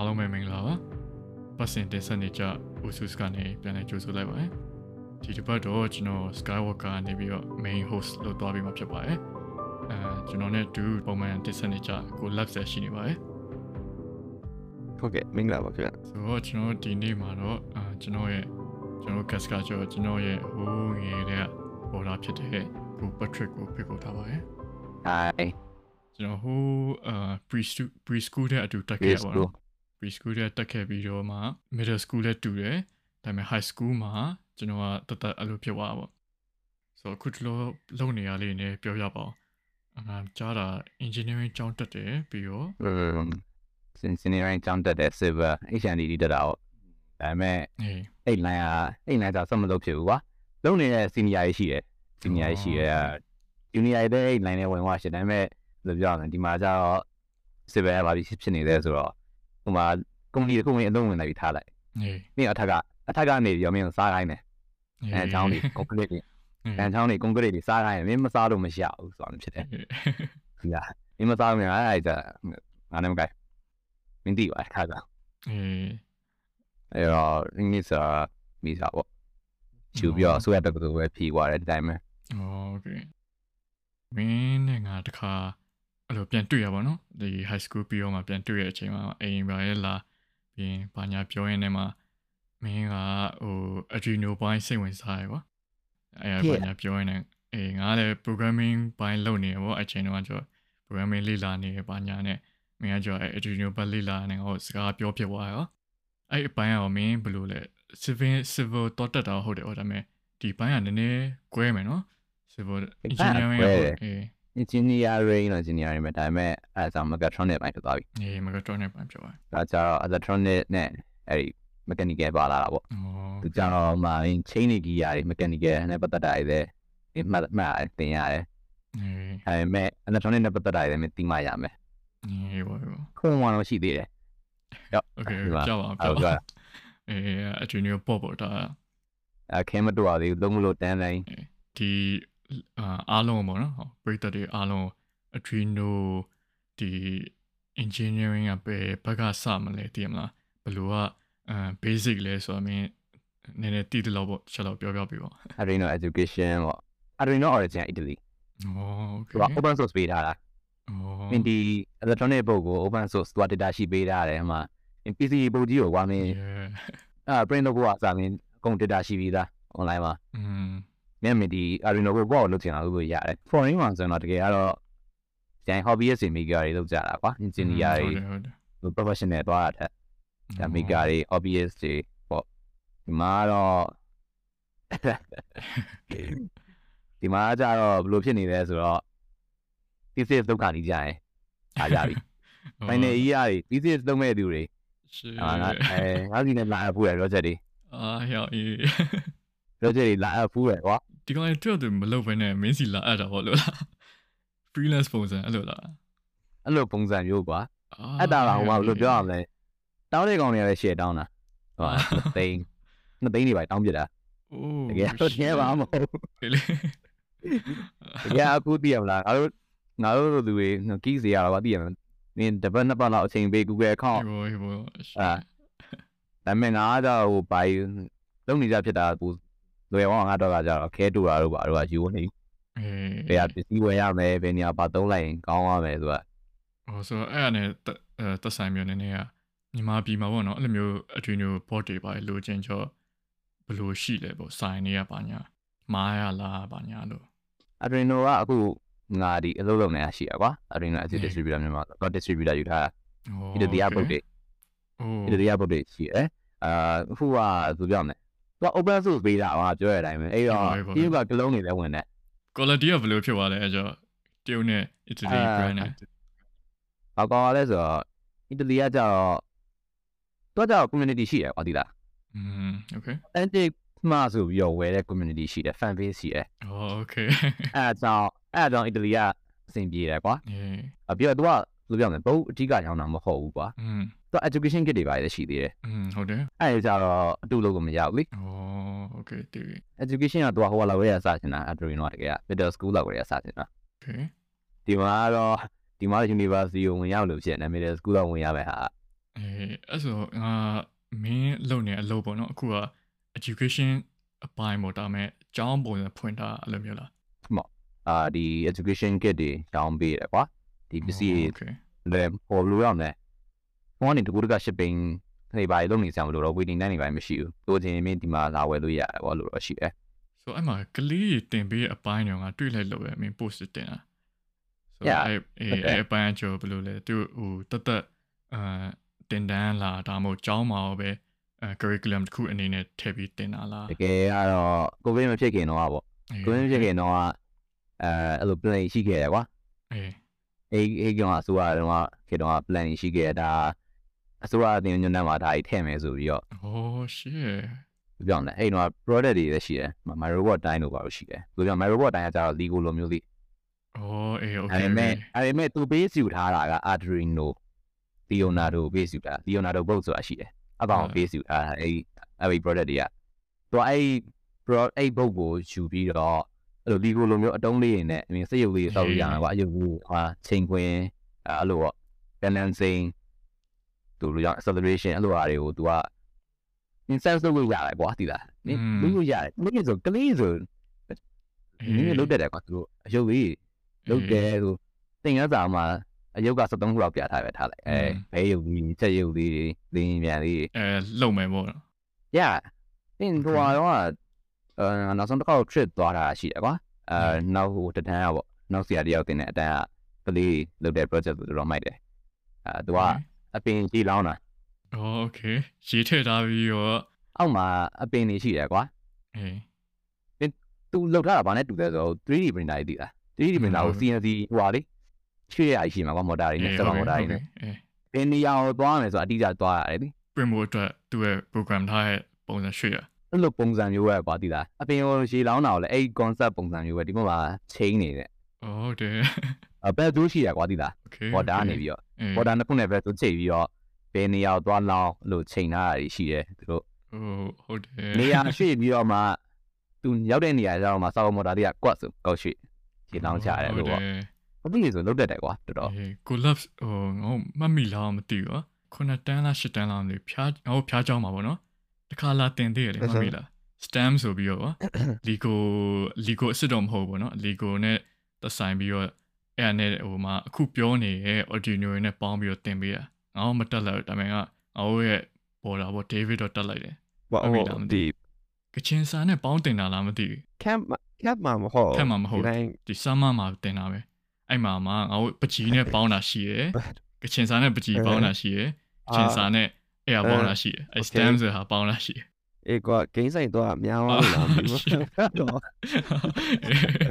အားလုံးပဲမင်္ဂလာပါပတ်စင်တင်ဆက်နေကြ Usus ကနေပြန်လည်ကြိုဆိုလိုက်ပါတယ်ဒီတစ်ပတ်တော့ကျွန်တော် Skywalker နေပြီးတော့ main host လုပ်သွားပြီးမှဖြစ်ပါတယ်အဲကျွန်တော်နဲ့တူပုံမှန်တင်ဆက်နေကြကို lab ဆက်ရှိနေပါတယ်ဟုတ်ကဲ့မင်္ဂလာပါခင်ဗျဆိုတော့ကျွန်တော်ဒီနေ့မှာတော့အာကျွန်တော်ရဲ့ကျွန်တော် guest ကကျတော့ကျွန်တော်ရဲ့ဟိုးငယ်တဲ့ပေါ်လာဖြစ်တဲ့ကို Patrick ကိုဖိတ်ခေါ်ထားပါတယ် Hi ကျွန်တော်ဟိုးအာ pre pre school တဲ့အတူတက်ခဲ့ပါတော့ preschool တဲ့တက်ခဲ့ပြီးတော့မှ middle school လည်းတူတယ်ဒါပေမဲ့ high school မှာကျွန်တော်ကတတ်တတ်အဲ့လိုဖြစ်သွားတာပေါ့ဆိုတော့အခုတလို့လုံနေရလေးနဲ့ပြောပြပါအောင်အမှကြားတာ engineering ကျောင်းတက်တယ်ပြီးတော့စင်စင်ရိုင်းကြောင်းတက်တဲ့ server HND တက်တာပေါ့ဒါပေမဲ့ဟေးအဲ့ line ကအဲ့ line ကဆက်မလုပ်ဖြစ်ဘူးကွာလုံနေတဲ့ senior ကြီးရှိတယ် senior ကြီးရှိတယ် junior တွေအဲ့ line နဲ့ဝင်သွားရှင်ဒါပေမဲ့ဘယ်လိုပြောရမလဲဒီမှာကျတော့ server ကဘာဖြစ်နေလဲဆိုတော့ ဟိုမှာ company တစ်ခုဝင်အလုံးဝင်လိုက်ပြီးထားလိုက် ဟေး ပြီးတော့အထက်ကအထက်ကနေပြီးတော့မင်းစားခိုင်းတယ်အဲအချောင်းတွေ concrete တွေအဲအချောင်းတွေ concrete တွေစားခိုင်းတယ်မင်းမစားလို့မရဘူးဆိုတော့ဖြစ်တယ် ဒီကမင်းမစားမရအဲ့ဒါငါလည်းမကိုက်မင်းတီးပါခါက ဟေး အဲ့တော့အင်္ဂလိပ်စာမိစားပေါ့ချူပြီးတော့ဆွဲတက်ကတော့ပဲဖြီးသွားတယ်ဒီတိုင်းပဲ โอเคမင်းနဲ့ငါတခါ အဲ့လိုပြန်တွေ့ရပါတော့ဒီ high school ပြီးတော့မှပြန်တွေ့ရတဲ့အချိန်မှာအိမ်ပါရဲ့လာပြီးရင်ဘာညာပြောရင်းနဲ့မှမင်းကဟို Arduino ဘိုင်းစိတ်ဝင်စားရကွာအဲ့ဘာညာပြောရင်းနဲ့အေးငါလည်း programming ဘိုင်းလုပ်နေရပေါ့အချိန်တော့ကျွန်တော် programming လေ့လာနေဘာညာနဲ့မင်းကကျွန်တော် Arduino ဘက်လေ့လာနေဟောစကားပြောဖြစ်သွားရောအဲ့အပိုင်းကတော့မင်းဘယ်လိုလဲ civil civil တော့တက်တာဟုတ်တယ်ဟောဒါပေမဲ့ဒီဘိုင်းကနည်းနည်းကွဲမယ်နော် civil engineering ပေါ့အေး engineering လို့ engineering ပဲဒါပေမဲ့အဲ့ဒါ mechatronic ဘိုင်းဖြစ်သွားပြီ အေး mechatronic ဘိုင်းပြောပါ ဒါကြတော့ electronic နဲ့အဲ့ဒီ mechanical ပါလာတာပေါ့ ဩ သူကြတော့မှ chain တွေကြီးရတယ် mechanical နဲ့ပတ်သက်တာတွေလည်းဒီမှတ်မှတ်တင်ရတယ် အေး ဒါပေမဲ့ electronic နဲ့ပတ်သက်တာတွေလည်းသိမှရမယ် အေးဘောဘော ခုံးဝင်တော့ရှိသေးတယ် โอเคကြောက်ပါ အဲ့ ကြောက် တော့ ပါအေး Arduino ပေါ့ပေါ့ဒါ အခင်းမတူပါသေးဘူးလုံးမလို့တန်းတိုင်း ဒီ အားလုံးပေါ့နော်ဟုတ်ပရိသတ်တွေအားလုံး Adreno ဒီ engineering ကပဲဘက်ကစမလဲသိရမလားဘယ်လိုကအဲ basic လဲဆိုတော့မင်းနည်းနည်းတည်တယ်လို့ပေါ့ချက်တော့ပြောပြပေးပါ Adreno education ပေါ့ Adreno origin Italy ဩ okay သူက open source ပေးထားတာဩမင်းဒီ electronic ဘုတ်ကို open source သူက data sheet ပေးထားတယ်ဟိုမှာ PC ဘုတ်ကြီးကိုကွာမင်းအဲ print တော့ကိုကစာမင်းအကုန် data sheet ပြီးသား online မှာอืม မင်းမင်းဒီ Arduino ကိုကိုယ့်ကိုလုပ်ချင်တာလုပ်လို့ရတယ် foreign မှာဆိုတော့တကယ်ကတော့ကျန် hobbyist တွေ maker တွေလုပ်ကြတာကွာ engineer တွေဟုတ်တယ်ဟို professional သွားတာတဲ့ဒါ maker တွေ hobbyist တွေပေါ့ဒီမှာတော့ဒီမှာကျတော့ဘယ်လိုဖြစ်နေလဲဆိုတော့ thesis ဒုက္ခကြီးကြရင်အားကြပြီ final year တွေ thesis လုပ်မဲ့သူတွေရှေ့အာငါအဲငါစီနဲ့လာအပ်ဖို့ရ project တွေအာဟဲ့အေး project တွေလာအပ်ဖို့ရကွာ ဒီကောင်တွေတော့မလုပ်ဘဲနဲ့မင်းစီလာအပ်တာပေါ့လို့လား freelance ပုံစံအဲ့လိုလားအဲ့လိုပုံစံမျိုးကွာအဲ့ဒါကဟိုမှာဘယ်လိုပြောရမလဲတောင်းတဲ့ကောင်တွေကလည်း share တောင်းတာဟိုမှာသိန်းနှစ်သိန်းတွေပဲတောင်းပြတာအိုးတကယ်တော့တကယ်ပါမဟုတ်လေတကယ်အခုသိရမလားငါတို့ငါတို့လူတွေကီးစီရတော့သိရမလားနင်တပတ်နှစ်ပတ်လောက်အချိန်ပေး Google account ဟိုဟိုအာဒါပေမဲ့ငါကတော့ဟိုဘိုင်လုံနေကြဖြစ်တာပူ လွယ်အောင်ငါတော့ကကြတော့ခဲတူတာတို့ပါတော့ကယူနေအေးဘယ်ဟာပစ္စည်းဝယ်ရမယ်ဘယ်နေရာပါသုံးလိုက်ရင်ကောင်းရမယ်ဆိုတာဟိုဆိုအဲ့အနေအဲတက်ဆိုင်မျိုးနည်းနည်းကညီမပြည်မှာပေါ့နော်အဲ့လိုမျိုးအထွေမျိုး bot တွေပါလိုချင်ချောဘယ်လိုရှိလဲပေါ့ဆိုင်တွေကပါညာမားရလားပါညာလို့ Arduino ကအခုငါဒီအလုပ်လုပ်နေတာရှိရကွာ Arduino as a distributor မြန်မာတော့ distributor ယူထားတာဒီတတရားပုတ်တွေအိုးဒီတတရားပုတ်တွေရှိတယ်အာအခုကသူပြောမယ် သူက open source ပေးတာဟာပြောရတဲ့အတိုင်းပဲအဲ့တော့ဒီကကလုံးနေလဲဝင်တယ် quality ကဘယ်လိုဖြစ်သွားလဲအဲ့ကြောတရုတ်နဲ့ Italy brand နဲ့ ဘာကောင်းလဲဆိုတော့ Italy ကကြတော့တော့ကြတော့ community ရှိတယ်ကွာဒီလား อืม okay antic မှဆိုပြီးတော့ဝယ်တဲ့ community ရှိတယ် fan base ရှိတယ် oh okay အဲအကြောင်းအဲအကြောင်း Italy ကအဆင်ပြေတယ်ကွာ အေး အပြီးတော့ तू ကဘယ်လိုပြောမလဲဘုတ်အဓိကရောင်းတာမဟုတ်ဘူးကွာ อืม သူ education kit တွေပါလည်းရှိသေးတယ်อืมဟုတ်တယ်အဲ့ဒါကြတော့အတူလုပ်လို့မရဘူးလေဩ okay တူ education ကသူကဟိုကလောက်ရစချင်တာ Adreno တကယ်က middle school လောက်ရစချင်တာ okay ဒီမှာတော့ဒီမှာ university ကိုဝင်ရောက်လို့ဖြစ်နေ middle school လောက်ဝင်ရမယ်ဟာအဲအဲ့ဆိုငါမင်းလုပ်နေအလုပ်ပေါ့နော်အခုက education အပိုင်းပေါ့ဒါမဲ့အကြောင်းပုံစံဖွင့်ထားအဲ့လိုမျိုးလားဟုတ်ပါအာဒီ education kit တွေတောင်းပေးတယ်ကွာဒီပစ္စည်းတွေလည်းပေါ်လို့ရမယ် င်လဲဟောနေတကူတက shipping တွေပါလုံးနေစရာမလိုတော့ waiting time တွေပါမရှိဘူးတိုးချင်မင်းဒီမှာလာဝယ်လို့ရတယ်ဘောလို့တော့ရှိတယ်ဆိုအဲ့မှာကလေးတွေတင်ပေးအပိုင်းတော့ငါတွေ့လိုက်လို့ပဲမင်း post တင်တာဆို Yeah, အဲ့အဲ့ okay. အဲ့အပိုင်းကကျော်ဘယ်လိုလဲသူဟိုတသက်အာတင်တန်းလာဒါမှမဟုတ်ကျောင်းမှာပဲအဲ curriculum တစ်ခုအနေနဲ့ထည့်ပြီးတင်တာလားတကယ်ကတော့ကိုဗစ်မဖြစ်ခင်တော့ပေါ့အေးကိုဗစ်မဖြစ်ခင်တော့အဲအဲ့လို plan ရှိခဲ့တယ်ကွာအေးအေးအေးကောင်အစိုးရတော့ခေတော့ plan ရှိခဲ့တယ်ဒါ အစိုးရအတင်ညွှန်းနှံမှာဒါကြီးထည့်မယ်ဆိုပြီးတော့ဟောရှေ့ပြောင်းတယ်အဲ့တော့ product တွေလည်းရှိတယ် my robot တိုင်းလို့ပါလို့ရှိတယ်ဆိုတော့ my robot တိုင်းကကျတော့ Lego လိုမျိုးလေးအော်အေး okay အဲ့မဲ့အဲ့မဲ့သူ base ယူထားတာက Arduino Leonardo base ယူတာ Leonardo board ဆိုတာရှိတယ်အပေါင် base ယူထားတာအဲ့အဲ့ product တွေကသူအဲ့ pro အဲ့ board ကိုယူပြီးတော့အဲ့လို Lego လိုမျိုးအတုံးလေးရင်နဲ့အမြင်စရုပ်လေးစောက်ရအောင်ကွာအရုပ်ကိုဟာချိန်ခွင်အဲ့လိုပေါ့ balancing သူလိုရောက် acceleration အဲ့လိုအားတွေကို तू က incense လုပ်လို့ရတယ်ကွာသိလားနင်းလုပ်လို့ရတယ်နင်းဆိုကလေးဆိုနင်းလုပ်တတ်တယ်ကွာသူတို့အယုတ်လေးလုပ်တယ်ဆိုသင်ခန်းစာမှာအယုတ်က73ခုလောက်ပြထားပဲထားလိုက်အဲဘဲယုတ်ကြီးချက်ယုတ်လေးလင်းမြန်လေးအဲလုံမယ်ပေါ့ရသင်ကွာတော့အဲနောက်ဆုံးတစ်ခါ trip သွားတာရှိတယ်ကွာအဲနောက်ဟိုတတန်းอ่ะပေါ့နောက်ဆရာတယောက်တင်တဲ့အတန်းကကလေးလုပ်တဲ့ project ဆိုတော့မိုက်တယ်အဲသူက အပင်ကြီးလောင်းတာ โอเคရေးထည့်ထားပြီးတော့ အောက်မှာအပင်တွေရှိတယ်ကွာ အေး သူလုပ်ထားတာဘာနဲ့တူလဲဆိုတော့ 3D printer ကြီးတည်လား 3D printer ကို CNC ဟိုဟာလေးချွေရရရှိမှာကွာမော်တာတွေနဲ့စက်မော်တာတွေနဲ့ အေး ဘယ်နေရာကိုသွားမယ်ဆိုတော့အတိအကျသွားရတယ်လေ ပြင်ဖို့အတွက်သူ့ရဲ့ program ထားတဲ့ပုံစံရွှေ့ရ အဲ့လိုပုံစံမျိုးပဲကွာတည်လားအပင်ကိုရေလောင်းတာကိုလည်းအဲ့ concept ပုံစံမျိုးပဲဒီမှာချိန်နေတဲ့ ဟုတ်တယ် အ ဘက်သူရှိရကွာသိလားဘော်ဒါနေပြီးတော့ဘော်ဒါနှစ်ခုနဲ့ဘက်သူချိန်ပြီးတော့ဘယ်နေရာသွားလောင်းလို့ချိန်ထားတာရှိတယ်သူတို့ဟုတ်တယ်နေရာရွှေ့ပြီးတော့မှသူရောက်တဲ့နေရာကျတော့မှစောက်မော်တာတွေကကွတ်ဆိုကောက်ရွှေ့ခြေလောင်းချရတယ်လို့ပေါ့ဟုတ်ပြီဆိုလောက်တက်တယ်ကွာတော်တော် collapse ဟိုငေါမတ်မိလားမသိဘူးခုနတန်းလားရှစ်တန်းလားမသိဖျားဟိုဖျားကြောင်းပါဗောနော်တခါလာတင်သေးတယ်မတ်မိလား stem ဆိုပြီးတော့လီကိုလီကိုအစ်စ်တော့မဟုတ်ဗောနော်လီကိုနဲ့သက်ဆိုင်ပြီးတော့ အဲ့ဒါနဲ့ဟိုမှာအခုပြောနေတဲ့ Arduino တွေနဲ့ပေါင်းပြီးတော့တင်ပေးတာငါ့မတက်လိုက်ဘူးဒါပေမဲ့ငါတို့ရဲ့ပေါ်တာပေါ့ David တော့တက်လိုက်တယ်ဘာအမေဟိုလားမသိဒီကချင်စာနဲ့ပေါင်းတင်တာလားမသိဘူး camp camp မှာမဟုတ် camp မှာမဟုတ်ဒီတိုင်းဒီ summer မှာတင်တာပဲအဲ့မှာမှာငါတို့ပကြီးနဲ့ပေါင်းတာရှိရယ်ကချင်စာနဲ့ပကြီးပေါင်းတာရှိရယ်ကချင်စာနဲ့အဲ့ဟာပေါင်းတာရှိရယ်အဲ့ stem ဆိုတာပေါင်းတာရှိရယ် အေးကွာဂိမ်းဆိုင်တော့များသွားလို့လားမသိဘူးတော့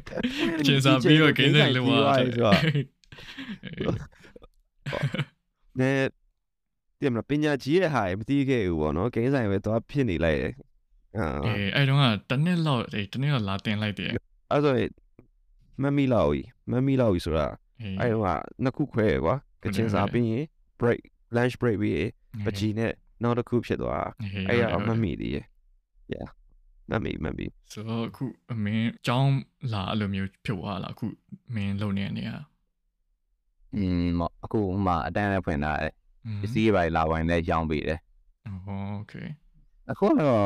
ကချင်စာပြီးတော့ဂိမ်းဆိုင်လောက်သွားဆိုတော့နဲဒီမှာပညာကြီးရဲ့ဟာမသိခဲ့ဘူးပေါ့နော်ဂိမ်းဆိုင်ပဲတော့ဖြစ်နေလိုက်တယ်အာအေးအဲ့တော့ကတနစ်လောက်အေးတနစ်လောက်လာတင်လိုက်တယ်အဲ့ဆိုမမီလောက်ကြီးမမီလောက်ကြီးဆိုတာအေးအဲ့တော့ကနှစ်ခုခွဲရကွာကချင်စာပြီးရင် break lunch break ပြီးရင်ပကြီးနဲ့ နောက်တစ်ခုဖြစ်သွားအဲ့ရမမီသေးရဲ့ yeah မမီမမီ ဆိုတော့အခုအမင်းចောင်းလာအဲ့လိုမျိုးဖြစ်သွားလားအခုမင်းလုံနေတဲ့နေရာ อืมအခုမှအတန်းနဲ့ဖွင့်တာလေပစ္စည်းတွေပါလာဝိုင်းလဲရောင်းပေးတယ် โอเค အခုတော့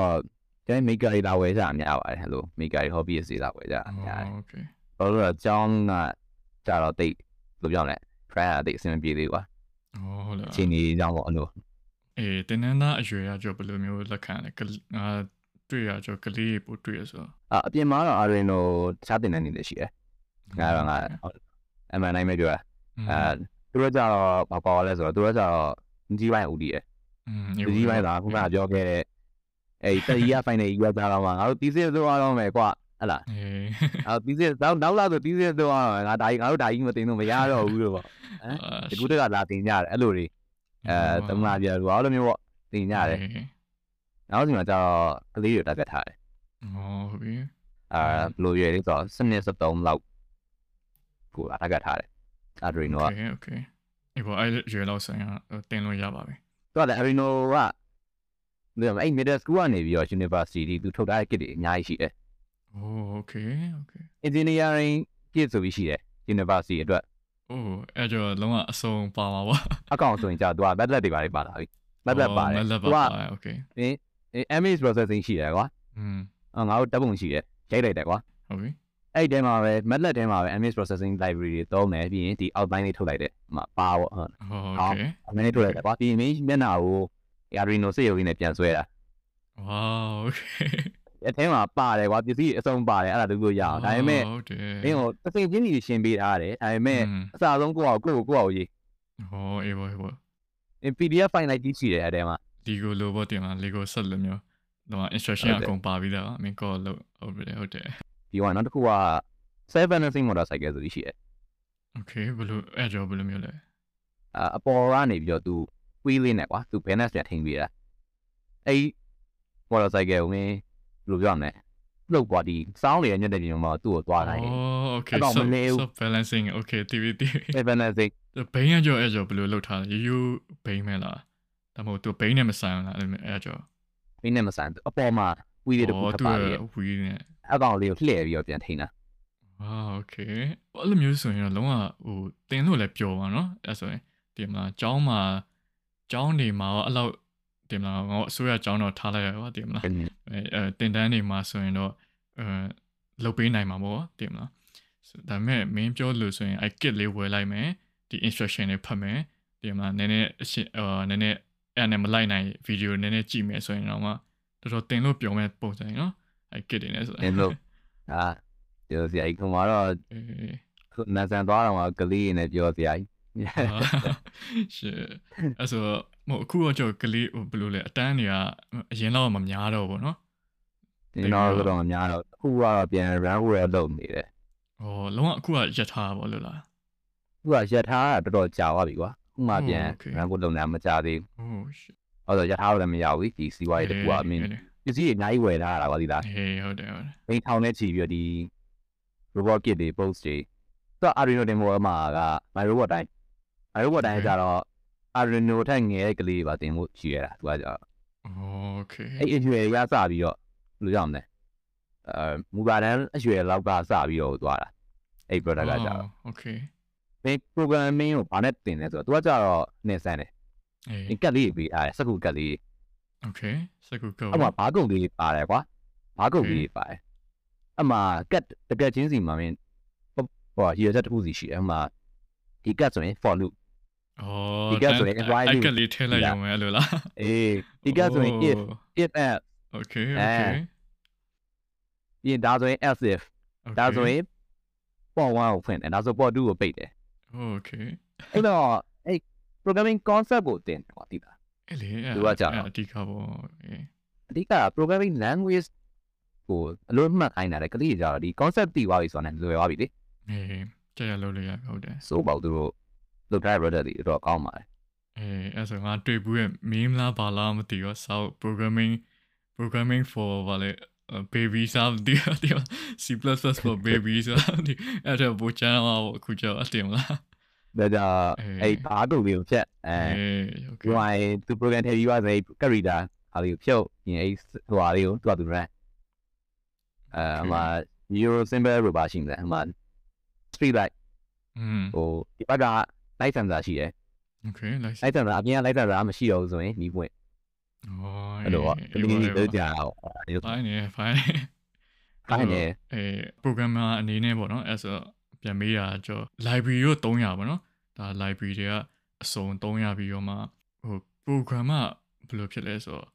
ကျန်မိဂါရီလာဝယ်ကြအများပါတယ်ဟယ်လိုမိဂါရီ hobby စီလာဝယ်ကြအများတယ် โอเค ဘာလို့လဲအကြောင်းကကြတော့တိတ်ဘယ်လိုပြောမလဲ try ရတိတ်အဆင်မပြေသေးဘူးကွာ ဟုတ်လား အချိန်ကြီးကြောင်းပေါ့အဲ့လို အေးတင်းနန်းသားအရွယ်ရကြောဘယ်လိုမျိုးလက်ခံလဲကငါတွေ့ရကြောကလေးပို့တွေ့ရဆိုအအပြင်မှာတော့ Arduino တခြားတင်တဲ့နေတယ်ရှိတယ်ငါတော့ငါအမှန်တိုင်းပဲပြောတာအဲသူတို့ကြတော့ဘာပေါ်လဲဆိုတော့သူတို့ကြတော့ကြီးပိုင်းဦးတည်ရอืมကြီးပိုင်းကခုနပြောခဲ့တဲ့အဲ့တရီးရ final ကြီးကကြတော့မှငါတို့တီးစစ်သွားတော့မယ်ကွာဟလာအေးအော်တီးစစ်နောက်နောက်လာဆိုတီးစစ်သွားတော့မယ်ငါဒါကြီးငါတို့ဒါကြီးမတင်လို့မရတော့ဘူးလို့ပေါ့ဟမ်ဒီကုတက်ကလာတင်ကြတယ်အဲ့လိုတွေ အဲသမလာပြလို့ဘာလို့မျိုးပေါ့တင်ကြတယ်နောက်ဒီမှာကျတော့ကလေးတွေတက်ပြတ်ထားတယ်ဟုတ်ပြီအဲဘလိုရွယ်လေးဆိုတော့စနစ်73လောက်ကိုတက်ပြတ်ထားတယ် Arduino က Okay okay ဒီပေါ်အဲ့ရွယ်လောက်ဆိုင်ကတင်လို့ရပါပြီသူကလည်း Arduino ကဒီမှာအဲ့ middle school ကနေပြီးတော့ university ဒီသူထုတ်ထားတဲ့ kit တွေအများကြီးရှိတယ် Oh okay okay engineering kit ဆိုပြီးရှိတယ် university အတွက် ။အိုးအဲ့တော့လုံးဝအစုံပါမှာပါ။အကောင့်ဆိုရင်ကြာ तू က method တွေပါလေပါလာပြီ။ method ပါတယ်။ तू က okay ။အင်း image processing ရှိတယ်ကွာ။อืมငါတို့တပ်ပုံရှိတယ်။ရိုက်လိုက်တယ်ကွာ။ဟုတ်ပြီ။အဲ့ဒီတဲမှာပဲ method တဲမှာပဲ image processing library တွေသုံးမယ်ပြီးရင်ဒီ outline လေးထုတ်လိုက်တယ်။ဟိုပါပေါ့ဟုတ်။ဟုတ်ကဲ့။ outline လေးထုတ်လိုက်တယ်ကွာ။ပြီးရင်မျက်နှာကို Arduino စရုပ်လေးနဲ့ပြန်ဆွဲတာ။ Wow okay ။ အထဲမှာပါတယ်ကွာပစ္စည်းအစုံပါတယ်အဲ့ဒါတူလို့ရအောင်ဒါပေမဲ့ ဟုတ်တယ် မင်းကိုသစိချင်းကြီးရှင်းပေးထားတယ်ဒါပေမဲ့ อืม အစားဆုံးကိုယ့်ကိုကိုယ့်ကိုကိုယ့်ကိုရေး ဟောအေးဘောအေးဘော PDF file လိုက်ကြီးရှိတယ်အဲ့ထဲမှာ ဒီကိုလိုဘောတင်မှာ Lego set လိုမျိုးတော့ instruction ဟုတ်တယ် အကုန်ပါပြီးသားပါအမင်းကောလို့ဟုတ်ပြီဟုတ်တယ် ဒီကနောက်တစ်ခုက7 balancing motorcycle ဆိုပြီးရှိတယ် okay ဘယ်လိုအဲ့ကြောဘယ်လိုမျိုးလဲ အာအပေါ်ကနေပြီးတော့ तू ဝီးလေးနဲ့ကွာ तू balance ပြန်ထိန်းပေးတာအဲ့ဒီ motorcycle ကိုမင်း ဘယ်လိုပြောရမလဲလုတ်သွားဒီ sound တွေညက်တဲ့ညမှာသူ့ကိုသွားနိုင်တယ် oh okay အဲ့တော့မနေဘူး sub balancing okay TV TV 7 balancing ဘိန်းရကြောအဲ့ကြောဘယ်လိုလုပ်ထားလဲရိုးရိုးဘိန်းမဲလားဒါမှမဟုတ်သူဘိန်းနဲ့မဆိုင်ဘူးလားအဲ့လိုမျိုးအဲ့ကြောမင်းနဲ့မဆန်အပေါ်မှာဝီးလေးတစ်ခုထပ်သူပါလေဝီးနဲ့အကောင်လေးကိုလှည့်ပြီးတော့ပြန်ထိန်းတာ ah okay အဲ့လိုမျိုးဆိုရင်တော့လုံးဝဟိုတင်လို့လည်းပျော်ပါနော်အဲ့ဆိုရင်ဒီမှာကျောင်းမှာကျောင်းနေမှာရောအဲ့လောက်ဒီမှာငါအစိုးရကျောင်းတော့ထားလိုက်ရပါဒီမှာ အဲအဲတင်တန်းနေမှာဆိုရင်တော့အဲလုတ်ပေးနိုင်မှာပေါ့တင်မလားဒါပေမဲ့မင်းပြောလို့ဆိုရင် i kit လေးဝယ်လိုက်မယ်ဒီ instruction တွေဖတ်မယ်ဒီမှာနည်းနည်းအရှင်းအာနည်းနည်းအဲ့နဲ့မလိုက်နိုင်ဗီဒီယိုနည်းနည်းကြည့်မယ်ဆိုရင်တော့မှတော်တော်တင်လို့ပြောမဲ့ပုံစံနော် i kit တွေနဲ့ဆိုတာတင်လို့အာပြောစရာကြီးခုမှတော့အေးခုနန်းဆန်သွားတော့ကကလေးနဲ့ပြောစရာကြီးရှေ့အဲ့ဆို မဟုတ်အခုတော့ကြောက်ကလေးဟိုဘယ်လိုလဲအတန်းတွေကအရင်တော့မများတော့ဘူးနော်ဒီတော့တော့မများတော့အခုကတော့ပြန် run rate လုပ်နေတယ်ဟိုလုံးဝအခုကရထားပေါ့လို့လားအခုကရထားကတော်တော်ကြာသွားပြီကွာအခုမှပြန် run rate လုပ်နေတာမကြသေးဘူးဟုတ်ရှစ်အဲ့တော့ရထားလည်းမရဘူးဒီစီးပွားရေးတကူကအမင်းပစ္စည်းတွေအများကြီးဝယ်ထားတာကွာဒီလားဟေးဟုတ်တယ်ဟုတ်တယ်အိမ်ထောင်နဲ့ချီပြီးတော့ဒီ robot kit တွေ post တွေသူက Arduino demo မှာက my robot တိုင်း my robot တိုင်းကြတော့ Arduino ထက်ငယ်တဲ့ကလေးတွေပါတင်ဖို့ရှိရတာသူကကျတော့။ Okay အဲ့အရွယ်ရစပြီးတော့ဘယ်လိုရမလဲအဲမူပါတန်းအရွယ်လောက်ကစပြီးတော့သွားတာအဲ့ product ကကျတော့။ Okay မင်း programming ကိုဘာနဲ့တင်လဲဆိုတော့သူကကျတော့နေဆန်းတယ်အေးဒီကတ်လေးပေးအားစက္ကူကတ်လေး Okay စကူကောအမှဘာကုန်လေးပါတယ်ကွာဘာကုန်လေးပါတယ်အမှကတ်တကက်ချင်းစီမှာမင်းဟိုရရက်တစ်ခုစီရှိတယ်အမှဒီကတ်ဆိုရင် for loop ။ ဩဒီကဆိုရင် why အဲ့ loop ကလေးထည့်လိုက်ရုံပဲအဲ့လိုလားအေးဒီကတ်ဆိုရင် if ။ if else Okay အဲ Okay ပြီးရင်ဒါဆိုရင် else if ဒါဆိုရင် port 1ကိုဖွင့်တယ်ဒါဆို port 2ကိုပိတ်တယ် Okay အဲ့တော့အဲ့ programming concept ကိုတင်တယ်ကွာဒီလားအဲ့လေသူကကြာတော့အတိကပေါ့အေးအဓိက programming language ကိုအလို့မှတ်ခိုင်းတာလေကလေးကြတော့ဒီ concept တည်သွားပြီဆိုတာနဲ့လွယ်သွားပြီလေအေးကြာရလို့လေရဟုတ်တယ်စိုးပေါ့သူတို့ လုပ်ထားတဲ့ product တွေတော့ကောင်းပါတယ်အဲအဲ့ဆိုငါတွေ့ဘူးရဲ့ meme လားဘာလားမသိရောစောက် programming programming for ဘာလဲ baby စားဒီဒီ C++ for baby စားဒီအဲ့တော့ဘူချန်အောင်အခုကြောအတင်လားဒါကြအဲ့ဘာတို့လေးကိုဖြတ်အဲ UI သူ program ထည့်ပြီးပါစေ character အားလေးကိုဖြုတ်ရင်အဲ့ဟိုအားလေးကိုသူကသူ run အဲအမ euro symbol ဘာရှိမလဲအမ street light ဟိုဒီဘက်က light sensor ရှိတယ် okay light light sensor အပြင်က light sensor မရှိတော့ဘူးဆိုရင်နီးပွင့်อ๋อအဲ့လိုပေါ့တတိယတော့ကြာတော့ဒီလို fine နေ fine fine နေအဲ programmer အနေနဲ့ပေါ့နော်အဲ့ဆိုပြန်မေးတာကျော် library ကို300ပေါ့နော်ဒါ library တွေကအစုံ300ပြီးတော့မှဟို programmer ဘယ်လိုဖြစ်လဲဆိုတော့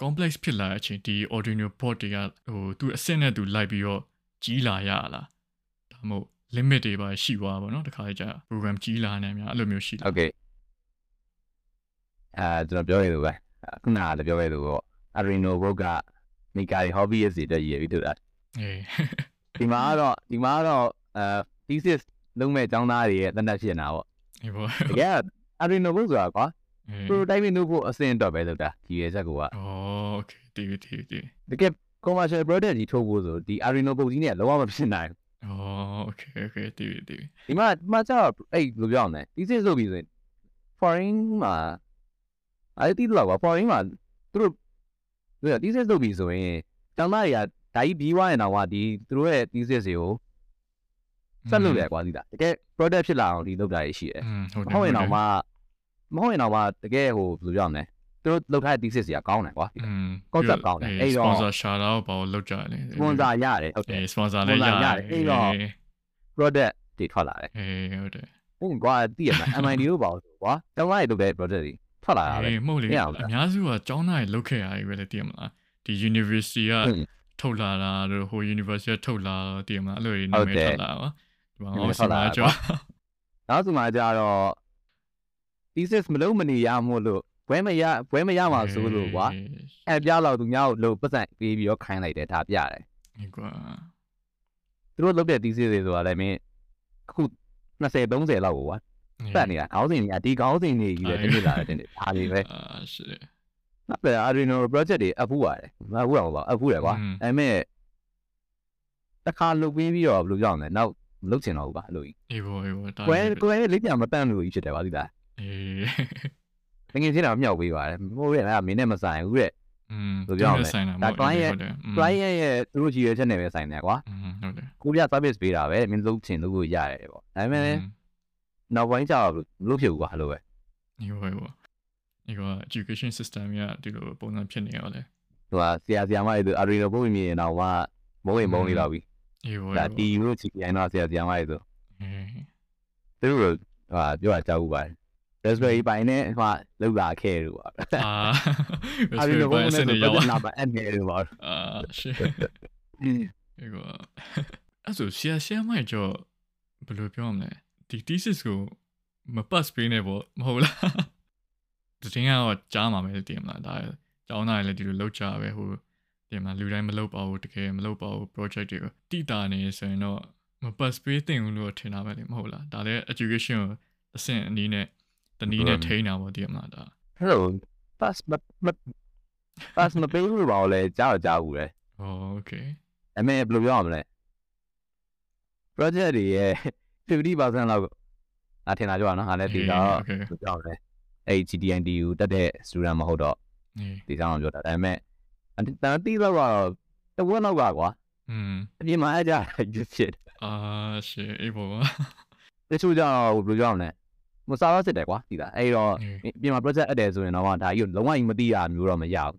complex ဖြစ်လာတဲ့အချိန်ဒီ Arduino board တွေကဟိုသူအဆင့်နဲ့သူလိုက်ပြီးတော့ကြီးလာရလားဒါမှမဟုတ် limit တွေပါရှိသွားပါတော့တခါလေကြာ program ကြီးလာနေများအဲ့လိုမျိုးရှိလား Okay အဲကျွန်တော်ပြောရလို့ပဲခုနကလည်းပြောရလို့ပေါ့ Arduino board က Mika hobbyist တွေတက်ရည်ပြီးထုတ်တာ အေး ဒီမှာကတော့ဒီမှာကတော့အဲ thesis လုံးမဲ့ចောင်းသားတွေရဲ့တနက်ဖြစ်နေတာပေါ့ အေးပေါ့ တကယ် Arduino board ဆိုတာကွာ အေး prototyping လုပ်ဖို့အဆင့်တော့ပဲလုပ်တာဒီရဲ့ချက်ကိုက อ๋อโอเคတီးတီးတီး တကယ် commercial product ကြီးထုတ်ဖို့ဆိုဒီ Arduino board ကြီးနဲ့လုံးဝမဖြစ်နိုင်ဘူး အော် okay okay တည်ပြီတည်ပြီဒီမှာဒီမှာကျတော့အဲ့လိုပြောအောင်လဲ thesis လုပ်ပြီးဆိုရင် foreign မှာအဲ့ဒီလောက်ပါ foreign မှာသူတို့သူက thesis လုပ်ပြီးဆိုရင်ကျောင်းသားတွေကဒါကြီးပြီးွားရင်တော့ကဒီသူတို့ရဲ့ thesis တွေကိုဆက်လုပ်ရကွာသိတာတကယ် product ဖြစ်လာအောင်ဒီလုပ်တာရရှိတယ်ဟုတ်တယ်ဟုတ်ရင်တော့မှမဟုတ်ရင်တော့မှတကယ်ဟိုဘယ်လိုပြောအောင်လဲ သူတို့လောက်ထားတဲ့ thesis တွေကကောင်းတယ်ကွာอืม concept ကောင်းတယ်အဲ့တော့ sponsor ရှာတော့ဘာလို့လောက်ကြလဲ sponsor ရတယ်ဟုတ်တယ်အေး sponsor လည်း sponsor ရရတယ်အဲ့တော့ product တွေထွက်လာတယ်အေးဟုတ်တယ်ဟုတ်ကွာတည်ရမှာ MIT တို့ပါလို့ကွာကျောင်းသားတွေလုပ်တဲ့ project တွေထွက်လာတာပဲအေးမဟုတ်လေမရအဘူးလားများစုကကျောင်းသားတွေလောက်ခဲ့ရပြီပဲလေတည်မလားဒီ university ကဟုတ်ထုတ်လာတာတို့ဟို university ကထုတ်လာတော့တည်မလားအဲ့လိုတွေဟုနာတ်မည်တယ်ထွက်လာပါဒီမှာနာမည်ဟောထွက်စီလာမာတာကျော်နောက်ဆိုမှကြတော့ thesis မလုံးမနေရမို့လို့ ဘွဲမရဘွဲမရမှာဆိုလို့ကွာအဲ့ပြလောက်သူများကိုလို့ပတ်စံပေးပြီးတော့ခိုင်းလိုက်တယ်ဒါပြတယ်အေးကွာသူတို့လုပ်တဲ့ thesis တွေဆိုတာလည်းမင်းအခု20 30လောက်ကိုကွာပတ်နေတာခေါင်းစဉ်တွေကဒီခေါင်းစဉ်တွေကြီးပဲတနေ့လာတယ်ဒါတွေပဲအာရှစ်ဟုတ်တယ် Arduino project တွေအပ်ဖူးပါတယ်မအပ်ဖူးတော့ပါအပ်ဖူးတယ်ကွာอืมဒါပေမဲ့တစ်ခါလုပ်ပြီးပြီးတော့ဘယ်လိုကြောက်လဲနောက်မလုပ်ချင်တော့ဘူးပါအဲ့လိုကြီးအေးဘောအေးဘောတာကွဲကွဲလေးပြန်မတန့်လို့ကြီးဖြစ်တယ်ပါသိလားအေး ငငယ်ချင်းတော့မြောက်ပေးပါတယ်မဟုတ်ရဲ့လားမင်းနဲ့မဆိုင်ဘူးတဲ့อืมဆိုပြောမယ်ဒါ client ရဲ့ client ရဲ့သူတို့ကြီးရဲ့ချက်နဲ့ပဲဆိုင်တယ်ကွာဟုတ်တယ်ကိုပြ service ပေးတာပဲမင်းလုံးချင်လို့ကိုရတယ်ပေါ့ဒါပေမဲ့နောက်ပိုင်းကျတော့မလို့ဖြစ်ဘူးကွာလို့ပဲဒီလိုပဲပေါ့ဒီက education system ကဒီလိုပုံစံဖြစ်နေရောလေဟိုကဆရာဆရာမတွေသူ Arduino ပုံမြင်နေတော့ကမုံဝင်မုံလေးတော့ပြီဒီလိုဒါတီယူလို့ချီကိုင်းတော့ဆရာဆရာမတွေသူသူတို့ဟာပြောတာကြောက်ဘူးပါတယ် Raspberry Pi နဲ့ဟိုလောက်လာခဲ့လို့ပါအာအာဒီလိုပုံစနဲ့နေဆိုရောက်တော့နာမအဲ့နေလို့ပါအာရှစ်ဒီကအဲ့ဆိုဆရာဆရာမကျော်ဘယ်လိုပြောမလဲဒီ thesis ကိုမပတ်ပေးနေပေါ့မဟုတ်လားဒီတင်ကတော့ကြားမှာပဲတည်မလားဒါကျောင်းသားတွေလည်းဒီလိုလောက်ကြပဲဟိုဒီမှာလူတိုင်းမလုပ်ပါဘူးတကယ်မလုပ်ပါဘူး project တွေကိုတိတာနေဆိုရင်တော့မပတ်ပေးသင့်ဘူးလို့ထင်တာပဲလေမဟုတ်လားဒါလည်း education ကိုအဆင့်အနည်းနဲ့ တနည်းနဲ့ထိန်းတာပေါ့တည်မလားဒါ အဲ့လို pass မမ pass မပေးလို့ပါလေကြားတော့ကြားဘူးလေ โอเค အမေဘယ်လိုပြောရမလဲ project တွေရဲ့50%လောက်အထင်လာကြပါနော်ဟာလည်းဒီတော့ โอเค ဘယ်လိုပြောရမလဲအဲ့ GTNDU တက်တဲ့ student မဟုတ်တော့ အေး ဒီကြောင်ပြောတာဒါပေမဲ့အတန်တီးတော့တော့တဝက်လောက်ကကွာ อืม အပြင်မှာအဲ့ကြဖြစ် အာရှေအေးပေါ့ တချို့ကြတော့ဘယ်လိုပြောရမလဲ မစားတော့စစ်တယ်ကွာဒီလားအဲ့တော့အေးအပြင်မှာ project အပ်တယ်ဆိုရင်တော့ဒါကြီးကိုလုံးဝကြီးမသိရမျိုးတော့မရဘူး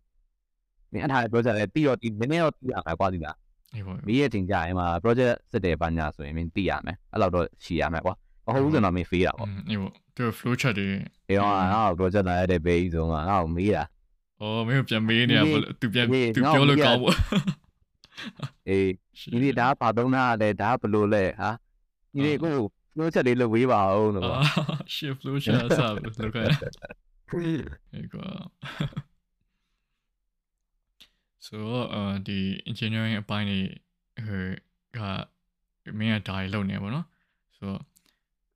မင်းအထားတဲ့ project လည်းတီးတော့တီးနည်းနည်းတော့တီးရမှာကွာဒီလားအေးပေါ့မင်းရဲ့တင်ကြရင်မှာ project စစ်တယ်ဘာညာဆိုရင်မင်းတီးရမယ်အဲ့လောက်တော့ရှိရမယ်ကွာမဟုတ်ဘူးဆိုတော့မင်းဖေးတာอืပေါ့มအေးပေါ့သူ flow chart တွေအဲ့တော့ငါ့ကို project လာရတဲ့ဘေးဆိုမှငါ့ကိုမေးတာအော်မင်းပြန်မေးနေရဒီပေါ့သူပြန်ဒီသူငါ့ပြောကိုလို့မေးရကောင်းပေါ့အေးဒီနေ့ဒါဘာသုံးတာလဲဒါဘယ်လိုလဲဟာဒီနေ့ကို flow chart လေးလုပ်ဝေးပါအောင်လို့အာပေါ့ရှေ flow chart စားလို့လောက်ခဲ့အေးကွာ so အာဒီ engineering အပိုင်းတွေဟိုကမင်းကဒါတွေလုပ်နေပါတော့ so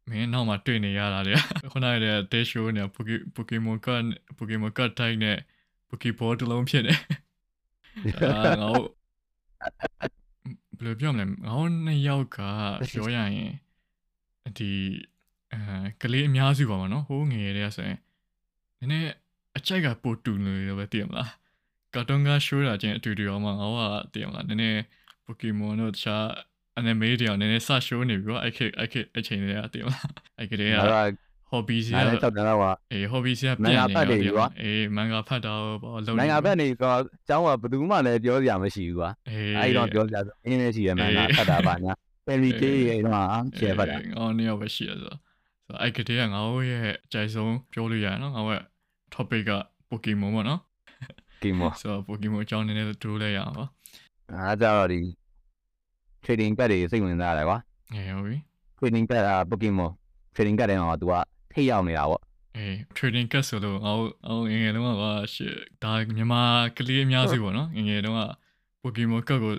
မင်းနောက်မှာတွေ့နေရတာလေခုနကတည်းက dash show နဲ့ Pokemon card Pokemon card type နဲ့ Pokeball တစ်လုံးဖြစ်နေအာငါတို့ဘယ်လိုပြောမလဲငါတို့နှစ်ယောက်ကပြောရရင် ဒီအဲကလေးအများစုပါမနော်ဟိုးငယ်တွေကဆိုရင်နည်းနည်းအချိုက်ကပိုတူနေလို့ပဲသိရမလားကာတွန်းကရှိုးတာချင်းအတူတူအောင်မှငါတို့ကသိရမလားနည်းနည်း Pokemon တို့တခြား anime တွေအောင်နည်းနည်းစရှိုးနေပြီးတော့အဲ့ခေတ်အဲ့ခေတ်အချိန်တွေကသိရမလားအဲ့ကလေးက ငါက hobby စီ ငါ က လည်းတောက်တယ်တော့ကွာ အေး hobby စီက မ ပြ န် န် ဂါ နေ ဖတ်တွေ တော့ ကွာ အေးမန်ဂါဖတ်တာပေါ့လုံး နိုင်ငံဘက်နေတော့အเจ้าကဘယ်သူမှလည်းပြောစရာမရှိဘူးကွာ အေး အဲ့တော့ပြောစရာဆိုအင်းလေးရှိရမှန်လားဖတ်တာပါညာ ပယ်လီတေးရဲ့တော့ရှယ်ဖတ်တာ ငါတို့နှစ်ယောက်ပဲရှိရဆိုဆိုအဲ့ကတည်းကငါတို့ရဲ့အကြိုက်ဆုံးပြောလို့ရတယ်နော်ငါတို့ရဲ့ topic က Pokemon ပေါ့နော် ကီမော ဆိုတော့ Pokemon အကြောင်းနည်းနည်းဒိုးလိုက်ရအောင်ပါ အားကြတော့ဒီ trading pad တွေစိတ်ဝင်စားတယ်ကွာ အေးဟုတ်ပြီ trading pad อ่ะ Pokemon trading card တွေတော့ तू ကထိရောက်နေတာပေါ့ အေး trading card ဆိုလို့ငါတို့ငါတို့ငယ်ငယ်တုန်းကဟာရှစ်ဒါမြန်မာကလေးအများစုပေါ့နော်ငယ်ငယ်တုန်းက Pokemon card ကို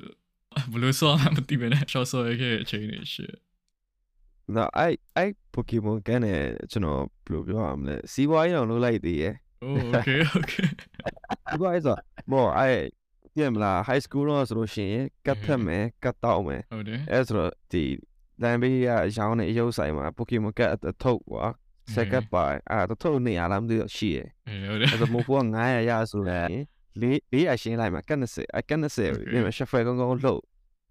ဘယ်လိုဆောမှမသိပဲနဲ့ short ဆောရခဲ့တဲ့အချိန်တွေရှစ်နော်အဲ့အဲ့ Pokemon ကန်နဲ့ကျွန်တော်ဘယ်လိုပြောရမလဲစီးပွားရေးတော့လုပ်လိုက်သေးရဲ့ Oh okay okay စီးပွားရေးဆိုမော်အဲ့ပြင်မလား high school တော့ဆိုလို့ရှိရင်ကတ်ဖက်မယ်ကတ်တောက်မယ်ဟုတ်တယ်အဲ့ဆိုတော့ဒီလမ်းဘေးကရောင်းတဲ့အယုတ်ဆိုင်မှာ Pokemon ကတ်အထုတ်ကွာစကတ်ပါအဲ့တော့ထုတ်နေရလားမသိတော့ရှိရဲ့အေးဟုတ်တယ်အဲ့တော့မိုးဖို့က900ရဆိုရင်လေးလေးအရှင်းလိုက်မှာကတ်20အကတ်20ပြင်မှာရှက်ဖယ်ကောင်းကောင်းလှုပ်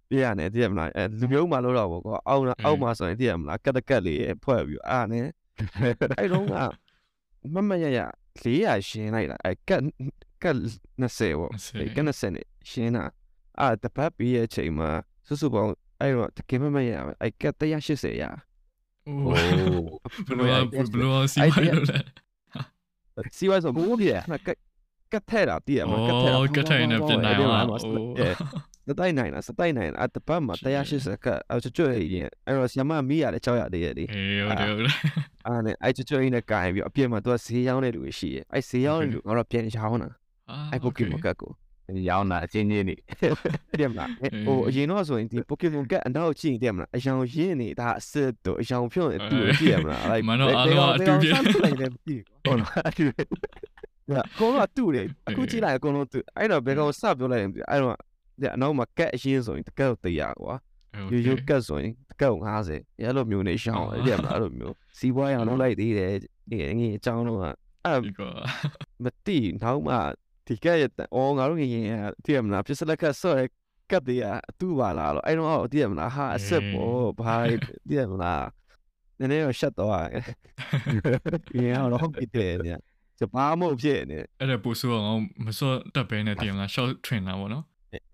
ပြရတယ်တည်ရမလားအဲလူမျိုးမှလို့တော့ပေါ့ကွာအောက်အောက်မှာဆိုရင်တည်ရမလားကတ်တကတ်လေးဖွဲ့ပြီးအဲ့နဲ့အဲ့တော့ကမမရရ400ရှင်းလိုက်တာအဲကတ်ကတ်20ပေါ့အဲကတ်20နဲ့ရှင်းတာအာတပတ်ပြီးရဲ့အချိန်မှာစုစုပေါင်းအဲ့တော့တကယ်မမရအဲကတ်180ရအိုโอ้းဘလို့ဘလို့စီမလို့လဲစီဝါဆိုဘူးပြကတ်ကတ်ထဲတာတည်ရမှာကတ်ထဲတာအော်ကတ်ထိုင်နေပြင်နိုင်အောင်ဟိုအိုး စတိုက်နိုင်လားစတိုက်နိုင်လားအတပတ်မှာ180ကတ်အဲ့ကျွတ်ရင်အဲ့တော့ဆီယမမီးရတယ်ကြောက်ရသေးတယ်ဒီအေးဟုတ်တယ်ဟုတ်တယ်အဲ့နဲ့အဲ့ကျွတ်ကျွတ်ရင်းနဲ့ကာရင်ပြီးအပြည့်မှာသူကဈေးရောင်းတဲ့လူတွေရှိရဲ့အဲ့ဈေးရောင်းတဲ့လူငါတို့ပြန်ရောင်းတာအဲ့ပိုကီမွန်ကတ်ကိုရောင်းတာအချင်းချင်းနေတဲ့မလားဟိုအရင်တော့ဆိုရင်ဒီပိုကီမွန်ကတ်အနောက်ကြည့်တယ်မလားအယောင်ရင်းနေတာအစ်စ်တို့အယောင်ဖြုတ်တူကြည့်ရမလားအဲ့မနော်အားလုံးအတူပြလိုက်တယ်ကြည့်ဟုတ်လားအတူအကုန်လုံးတူတယ်အခုကြည့်လိုက်အကုန်လုံးတူအဲ့တော့ဘယ်ကောင်စပြောလိုက်ရင်အဲ့တော့ အနောက်မှာကတ်အရှင်းဆိုရင်တကတ်တရားကွာရိုးရိုးကတ်ဆိုရင်တကတ်50အဲ့လိုမျိုးနေရှောင်းတယ်တဲ့မလားအဲ့လိုမျိုးစီးပွားရအောင်လုပ်လိုက်သေးတယ်ဒီငယ်အကြောင်းတော့အဲ့ဒီကမတိနောက်မှဒီကရဲ့အော်ငါတို့ငယ်ငယ်တည်ရမလားပြစလက်ကဆော့ရကတ်တရားအတူပါလားလို့အဲ့တော့တည်ရမလားဟာအဆက်ပေါ်ဘာတည်ရမလားနည်းနည်းတော့ရှက်တော့ရင်းတော့ဟုတ်ပြီတဲ့ညစပါမို့ဖြစ်နေအဲ့ဒါပူဆိုအောင်မစော့တက်ပဲနဲ့တင်မလား short train လာပေါ့နော်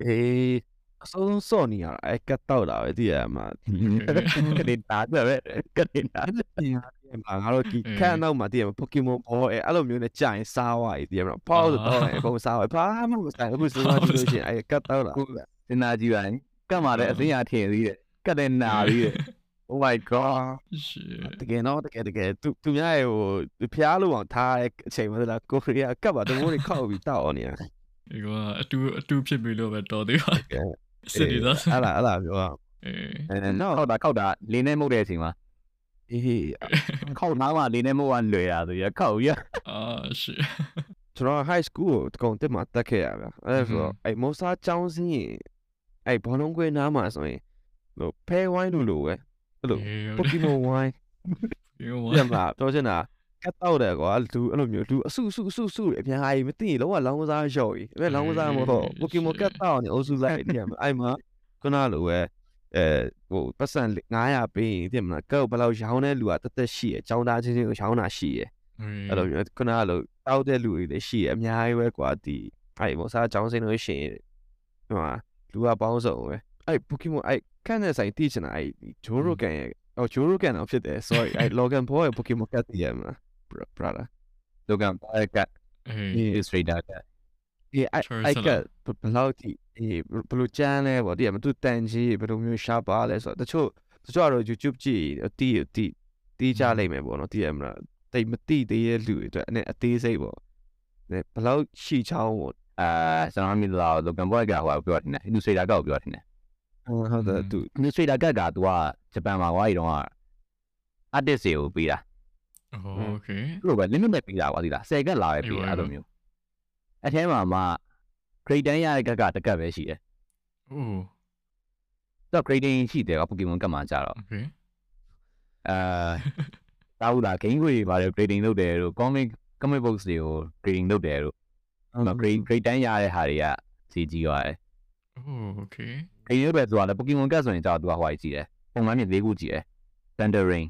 အေးအစုံစော့နေရအဲ့ကတ်တော့တာပဲတည်ရမှာကနေတာပဲကနေတာငါတို့ဒီခန့်နောက်မှာတည်ရမှာ Pokemon ဘောအဲ့အဲ့လိုမျိုးနဲ့ကြာရင်စားသွားပြီတည်ရမှာပေါက်လို့တော့အကုန်စားသွားဘာမှမဆိုင်အခုစဉ်းစားကြည့်လို့ရှိရင်အဲ့ကတ်တော့တာကိုစဉ်းစားကြည့်ပါရင်ကတ်မှာလည်းအစင်းရထင်သေးတယ်ကတ်တဲ့နာပြီးတယ် Oh my god ရှေတကယ်တော့တကယ်တကယ်သူသူများရဲ့ဟိုဖျားလို့အောင်ထားတဲ့အချိန်မှာလားကိုရီးယားကတ်ပါတမိုးတွေခောက်ပြီးတောက်အောင်နေတာ ဒီကအတူအတူဖြစ်ပြီလို့ပဲတော်သေးပါစစ်ဒီသားအဲ့လားအဲ့လားပြောအေးအဲတော့ခောက်တာခောက်တာလင်းနေမှုတဲ့အချိန်မှာအေးခောက်နားမှာလင်းနေမှုကလွယ်တာဆိုရခောက်ရအာရှေကျွန်တော် high school ကိုတကောင်တက်မှာတက်ခဲ့ရဗျအဲ့ဒါဆိုတော့အဲ့မောစာကျောင်းစင်းရင်အဲ့ဘောလုံးကွင်းနားမှာဆိုရင်ဟိုဖဲဝိုင်းလို့လို့ပဲအဲ့လို Pokemon wine ရောပြမလားပြောချင်တာ ကတ်တော့တယ်ကွာလူအဲ့လိုမျိုးလူအဆုဆုဆုဆုအပြန်ဟာကြီးမသိရင်လောကလောင်းကစားရှော့ကြီးအဲ့လောင်းကစားမဟုတ် Pokemon ကတ်တော့နေအုပ်စုလိုက်တယ်အဲ့မှာခုနလိုပဲအဲဟိုပတ်စံ900ပေးရင်ပြမလားကောက်ဘယ်လောက်ရောင်းတဲ့လူကတက်တက်ရှိရအကြောင်းသားချင်းချင်းကိုရောင်းတာရှိရအဲ့လိုမျိုးခုနလိုတောက်တဲ့လူတွေလည်းရှိရအများကြီးပဲကွာဒီအဲ့မောစားအကြောင်းစင်းလို့ရှိရင်ဟိုမှာလူကပေါင်းစုံပဲအဲ့ Pokemon အဲ့ခန့်တဲ့ဆိုင်တိချင်တာအဲ့ဂျိုးရိုကန်ရဲ့အော်ဂျိုးရိုကန်တော့ဖြစ်တယ် sorry အဲ့ Logan Paul ရဲ့ Pokemon ကတ်တည်ရမလား brother လောကန်ပါကတ်အေး illustrator ကတ်အေးအဲ့အဲ့ကဘယ်လောက်ထိအေးဘယ်လိုကျန်းလဲပေါ့ဒီမှာသူတန်ကြီးဘယ်လိုမျိုးရှားပါလဲဆိုတော့တချို့တချို့ကတော့ YouTube ကြည့်တီးတီးတီးကြလိမ့်မယ်ပေါ့နော်တီးရမလားတိတ်မတိသေးတဲ့လူတွေအတွက်အဲ့အသေးစိတ်ပေါ့ဘယ်လောက်ရှိချောင်းပေါ့အာကျွန်တော်မြင်လာလောကန်ဘောကဟိုပြောတယ် illustrator ကပြောတယ်ဟုတ်တယ်သူ illustrator ကတ်ကသူကဂျပန်မှာဝါရီတော့ artist တွေကိုပေးတာ โอเค သူတို့ပဲ limit နဲ့ပေးတာကွာဒီလား10ကတ်လာပဲပေးတာအဲ့လိုမျိုးအထဲမှာမှ grade 10ရတဲ့ကတ်ကတကတ်ပဲရှိတယ် โอ้ သူက grading ရှိတယ်က Pokemon ကတ်မှာကြတော့ โอเค အာတာဘူးလား game တွေပါတယ် grading လုပ်တယ်တို့ comic comic books တွေကို grading လုပ်တယ်တို့အဲ့မှာ grade grade 10ရတဲ့ဟာတွေကစီကြီးရတယ် โอเค grading လုပ်တယ်ဆိုတာလည်း Pokemon ကတ်ဆိုရင်ကြာသူကဟိုကြီးတယ်ပုံမှန်မြင်၄ခုကြီးတယ် Thunder Rain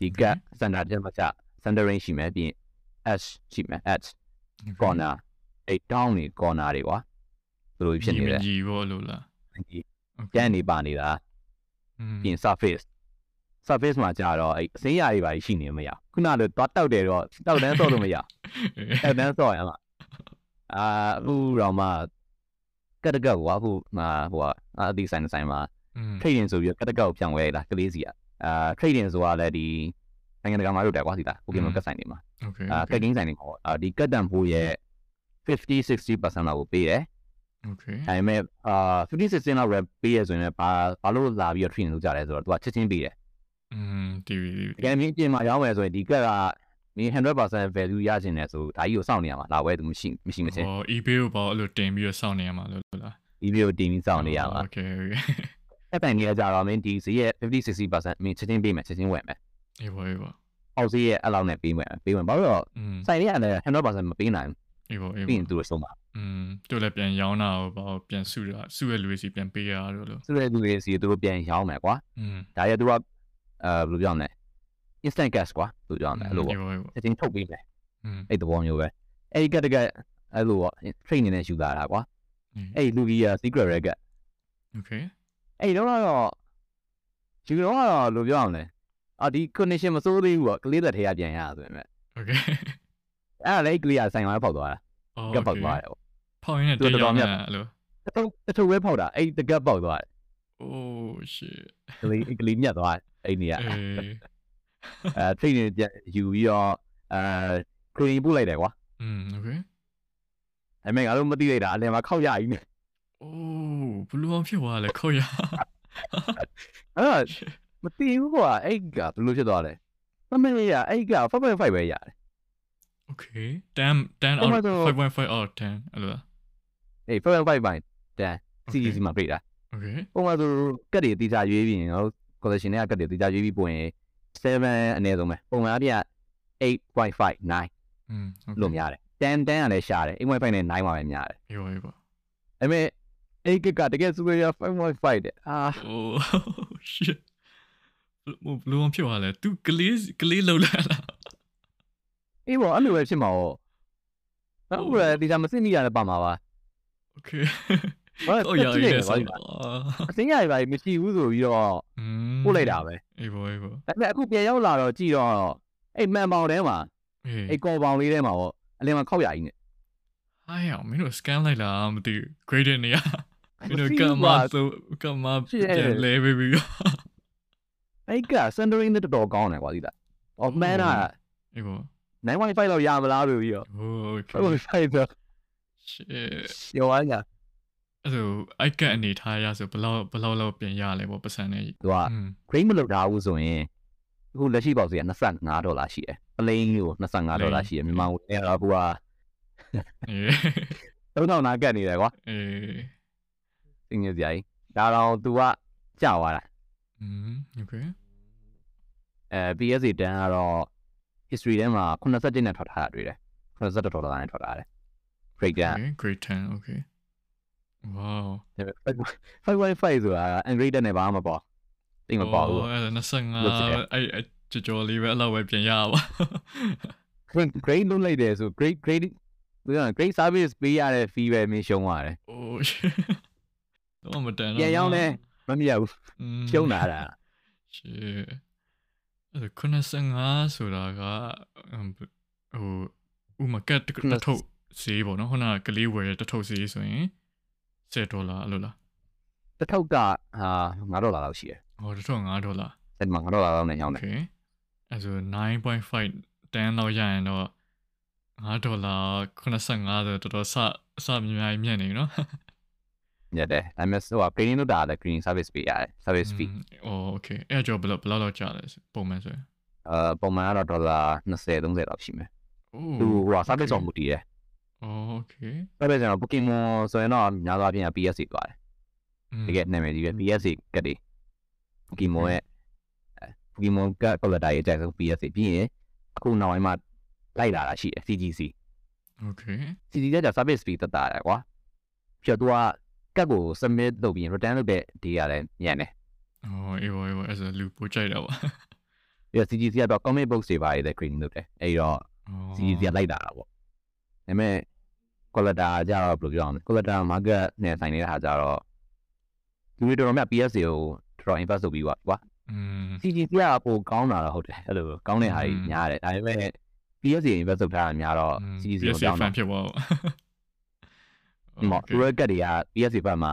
ဒီ gap center တက်မှာကျ center range ရှိမယ်ပြီးရင် edge ရှိမယ် edge corner အဲ့ down နေ corner တွေကွာဘယ်လိုဖြစ်နေလဲကြီးဘောလို့လားကျန်နေပါနေတာပြင် surface surface မှာကြာတော့အဲ့အစိမ်းရတွေပါရှိနေမရခုနလိုသွားတောက်တယ်တော့တောက်တန်းဆော့လို့မရတောက်တန်းဆော့ရမှာအာအခုတော့မှကတ်တကောက်ကွာဟိုဟိုဟာအသီးဆိုင်ဆိုင်မှာထိတ်ရင်ဆိုပြီးကတ်တကောက်ပြန်ဝဲလာကလေးစီက အာ trading ဆိုတာလည်းဒီနိုင်ငံတကာမှာလုပ်တယ်ကွာစီတာ Pokemon ကတ်ဆိုင်တွေမှာအာကတ်ကင်းဆိုင်တွေမှာအာဒီကတ်တန်ဖိုးရဲ့50 60%လောက်ကိုပေးတယ် Okay ဒါပေမဲ့အာ50 60%လောက် rep ပေးရဆိုရင်လည်းဘာဘာလို့လာပြီးတော့ trading လုပ်ကြလဲဆိုတော့ तू ကချက်ချင်းပေးတယ်อืมဒီတကယ်မင်းအပြင်မှာရောင်းမယ်ဆိုရင်ဒီကတ်ကမင်း100% value ရချင်တယ်ဆိုဒါကြီးကိုစောင့်နေရမှာလာဝဲသူမရှိမရှိမချင်းဟော eBay ကိုပေါ့အဲ့လိုတင်ပြီးတော့စောင့်နေရမှာလို့လား eBay ကိုတင်ပြီးစောင့်နေရမှာ Okay okay အဲ့ပိုင်ကြီးကကြတော့မင်းဒီဈေးရဲ့50 60%မင်းချက်ချင်းပေးမယ်ချက်ချင်းဝယ်မယ် အေးဘောအေးဘော အောက်ဈေးရဲ့အဲ့လောက်နဲ့ပေးမယ်ပေးမယ်ဘာလို့လဲ อืม စိုင်လေးကလည်း100%မပေးနိုင် အေးဘောအေး ဘူးပြီး ဘော ရင်သူတို့ဆုံးပါ อืมတို့လည်းပြန်ရောင်းတာကိုပေါ့ပြန်စုတာစုရဲ့လူတွေစီပြန်ပေးရလို့လို့ သူတို့လူတွေစီသူတို့ပြန်ရောင်းမယ်ကွာ อืม ဒါရဲ့သူတို့ကအဲဘယ်လိုပြောမလဲ instant gas ကွာသူကြောင်းတယ်အဲ့လိုပေါ့ အေးပေါ့ ချက်ချင်းထုတ်ပေးမယ် อืม အဲ့သဘောမျိုးပဲအဲ့ဒီကတ်တကတ်အဲ့လိုပေါ့ train နေနဲ့ယူလာတာကွာအဲ့ဒီလူကြီးက secret record โอเค အဲ့တော့တော့ဒီတော့ကတော့လိုပြောအောင်လဲအာဒီ connection မစိုးသေးဘူးပေါ့ကလေးသက်ထဲကပြန်ရတာဆိုပေမဲ့ဟုတ်ကဲ့အဲ့ဒါလည်းကလေးကဆိုင်ဝါဖောက်သွားတာကပ်ဖောက်သွားတယ်ပေါ့ဖောက်ရင်းနဲ့တူတော်များအဲ့လိုတထုပ်ဝဲဖောက်တာအဲ့တကပ်ပေါက်သွားတယ် Oh shit ကလေးကလေးမြတ်သွားအဲ့နေရအဲထိနေပြယူပြီးတော့အဲ clean ပို့လိုက်တယ်ကွာอืม okay အဲ့မဲ့ငါတို့မသိလိုက်တာအလင်မှာခောက်ရကြီးနဲ့ โอ้ဘလူးအောင်ဖြစ်သွားလဲခေါက်ရ အဲ့တော့မသိဘူးကွာအဲ့ကဘယ်လိုဖြစ်သွားလဲမမေးရအဲ့က5.5ပဲရတယ် โอเค10 10 out ဟိုမှာတော့ 5.5 out of 10အဲ့လိုလား အေး5.5ပိုင်းတန် CGC မှာပြိတာ โอเค ပုံမှန်ဆိုကတ်တွေတိကျရွေးပြီးရင်ငါတို့ collection တွေကကတ်တွေတိကျရွေးပြီးပို့ရင်7အနည်းဆုံးပဲပုံမှန်အပြ8.5 9 อืมโอเค လို့များတယ်10 10ကလည်းရှားတယ်8.5နဲ့9ပါပဲများတယ် အေးပါအေးပါ အဲ့မဲ့ 8 gig ကတကယ် superior 5.5တဲ့အာဟို shit ဘယ်လိုဖြစ်သွားလဲ तू ကလေးကလေးလောက်လာလားအေးဘောအဲ့လိုပဲဖြစ်မှာရောဟုတ်ရယ်ဒီကမစစ်မိရတယ်ပါမှာပါ okay ဘာလို့ကြည့်နေလဲအစင်းရပါမရှိဘူးဆိုပြီးတော့ပို့လိုက်တာပဲအေးဘောအေးဘောဒါပေမဲ့အခုပြန်ရောက်လာတော့ကြည့်တော့အဲ့မှန်ပေါင်ထဲမှာအဲ့ကော်ပေါင်လေးထဲမှာပေါ့အလင်းမှာခောက်ရည်နဲ့အားရမင်းတို့ scan လိုက်လားမသိဘူး gradient နေရ you know ကမဆိုကမပြန်လဲပြီးတော့အဲ့ကစန်ဒရင်းတော်တော်ကောင်းတယ်ကွာဒီလားအော်မန်နာအေးပေါ့915လောက်ရမလားလို့ပြီးတော့ဟုတ်ကဲ့515တော့ shit ရောရညာအဲ့ဆိုအိုက်ကတ်အနေထားရဆိုဘလောက်ဘလောက်လောက်ပြင်ရလဲပေါ့ပတ်စံနဲ့သူက grade မလောက်တာဘူးဆိုရင်အခုလက်ရှိပေါက်စီက25ဒေါ်လာရှိတယ်။ပလိန်ကို25ဒေါ်လာရှိတယ်မြန်မာငွေနဲ့တော့ဘူးကအဲတော့နာကတ်နေတယ်ကွာ။အေး သင်ငယ်စရာကြီး။ဒါတော့ तू ကကြာသွားတာ อืมโอเค ။အဲ PSA တန်းကတော့ history ထဲမှာ87နဲ့ထွက်ထားတာတွေ့တယ်။87ဒေါ်လာနဲ့ထွက်ထားတယ်။ grade တန်း okay grade 10 okay wow 5.5ဆိုတာ ungraded နဲ့ဘာမှမပေါ့။တိတ်မပေါ့ဘူး အဲ့ဒါ လုပ်စစ်တယ် 25အဲ့အဲ့ကြော်ကြော်လေးပဲအဲ့လောက်ပဲပြင်ရပါ grade grade လုပ်လိုက်တယ်ဆို grade grade သူက grade service ပေးရတဲ့ fee ပဲမင်းရှုံးရတယ် โอ้ shit တော့မတန်တော့ပြန်ရောက်လဲမမြတ်ဘူးอืมရှုံးလာတာ shit အဲ့ဒါ95ဆိုတာကဟိုဥမာကတ်တစ်ထုပ်ဈေးပေါ့နော်ခုနကကလေးဝယ်တဲ့တစ်ထုပ်ဈေးဆိုရင်10ဒေါ်လာအဲ့လိုလားတစ်ထုပ်ကဟာ9ဒေါ်လာလောက်ရှိတယ်ဟောတစ်ထုပ်5ဒေါ်လာစက်မှာ9ဒေါ်လာလောက်နဲ့ရောင်းတယ် okay အဲ့ဆို9.5တန်းလောက်ရရင်တော့5ဒေါ်လာ85ဆိုတော့တော်တော်စအစမြင်များမြင့်နေပြီနော် ညတယ်ဒါပေမဲ့ဟိုက green လုပ်တာလည်း green service ပေးရတယ် service fee อ๋อโอเคအဲ့ကြောဘယ်လောက်ဘယ်လောက်လောက်ကြာလဲပုံမှန်ဆိုရင် အဲပုံမှန်ကတော့ဒေါ်လာ20 30လောက်ရှိမယ် အိုး သူဟိုက service အောင်မူတည်တယ် อ๋อโอเค service ကတော့ Pokemon ဆိုရင်တော့များသောအားဖြင့် PSC သွားတယ်တကယ်နာမည်ကြီးပဲ PSC ကတ်တွေ Pokemon ရဲ့ Pokemon က collector ရဲ့အကြိုက်ဆုံး PSC ပြီးရင်အခုနောက်ပိုင်းမှာလိုက်လာတာရှိတယ် CGC โอเค CGC က service fee တက်တာတယ်ကွာပြီးတော့ तू ကတ်ကို submit လုပ်ပြီး return လုပ်တဲ့ဒီကလည်းညံ့တယ်။အော်အေးပါအေးပါအဲ့ဒါလူပိုကြိုက်တာပါ။ပြီးတော့ CGC ကတော့ comic books တွေပါရေးတဲ့ creating လုပ်တယ်။အဲ့တော့ CGC ကလိုက်တာပေါ့။ဒါပေမဲ့ collector ကြတော့ဘယ်လိုပြောအောင်လဲ collector market နဲ့ဆိုင်နေတဲ့ဟာကြတော့လူတွေတော်တော်များ PS တွေကိုတော်တော် invest လုပ်ပြီးပါကွာ။ CGC ကပိုကောင်းတာတော့ဟုတ်တယ်အဲ့လိုကောင်းတဲ့ဟာကြီးများတယ်။ဒါပေမဲ့ PS တွေ invest လုပ်ထားတာများတော့ CGC ကိုတောင်းတာဖြစ်ပါဘူး။ မှာ Royal ကတ်တွေက PSC ဘက်မှာ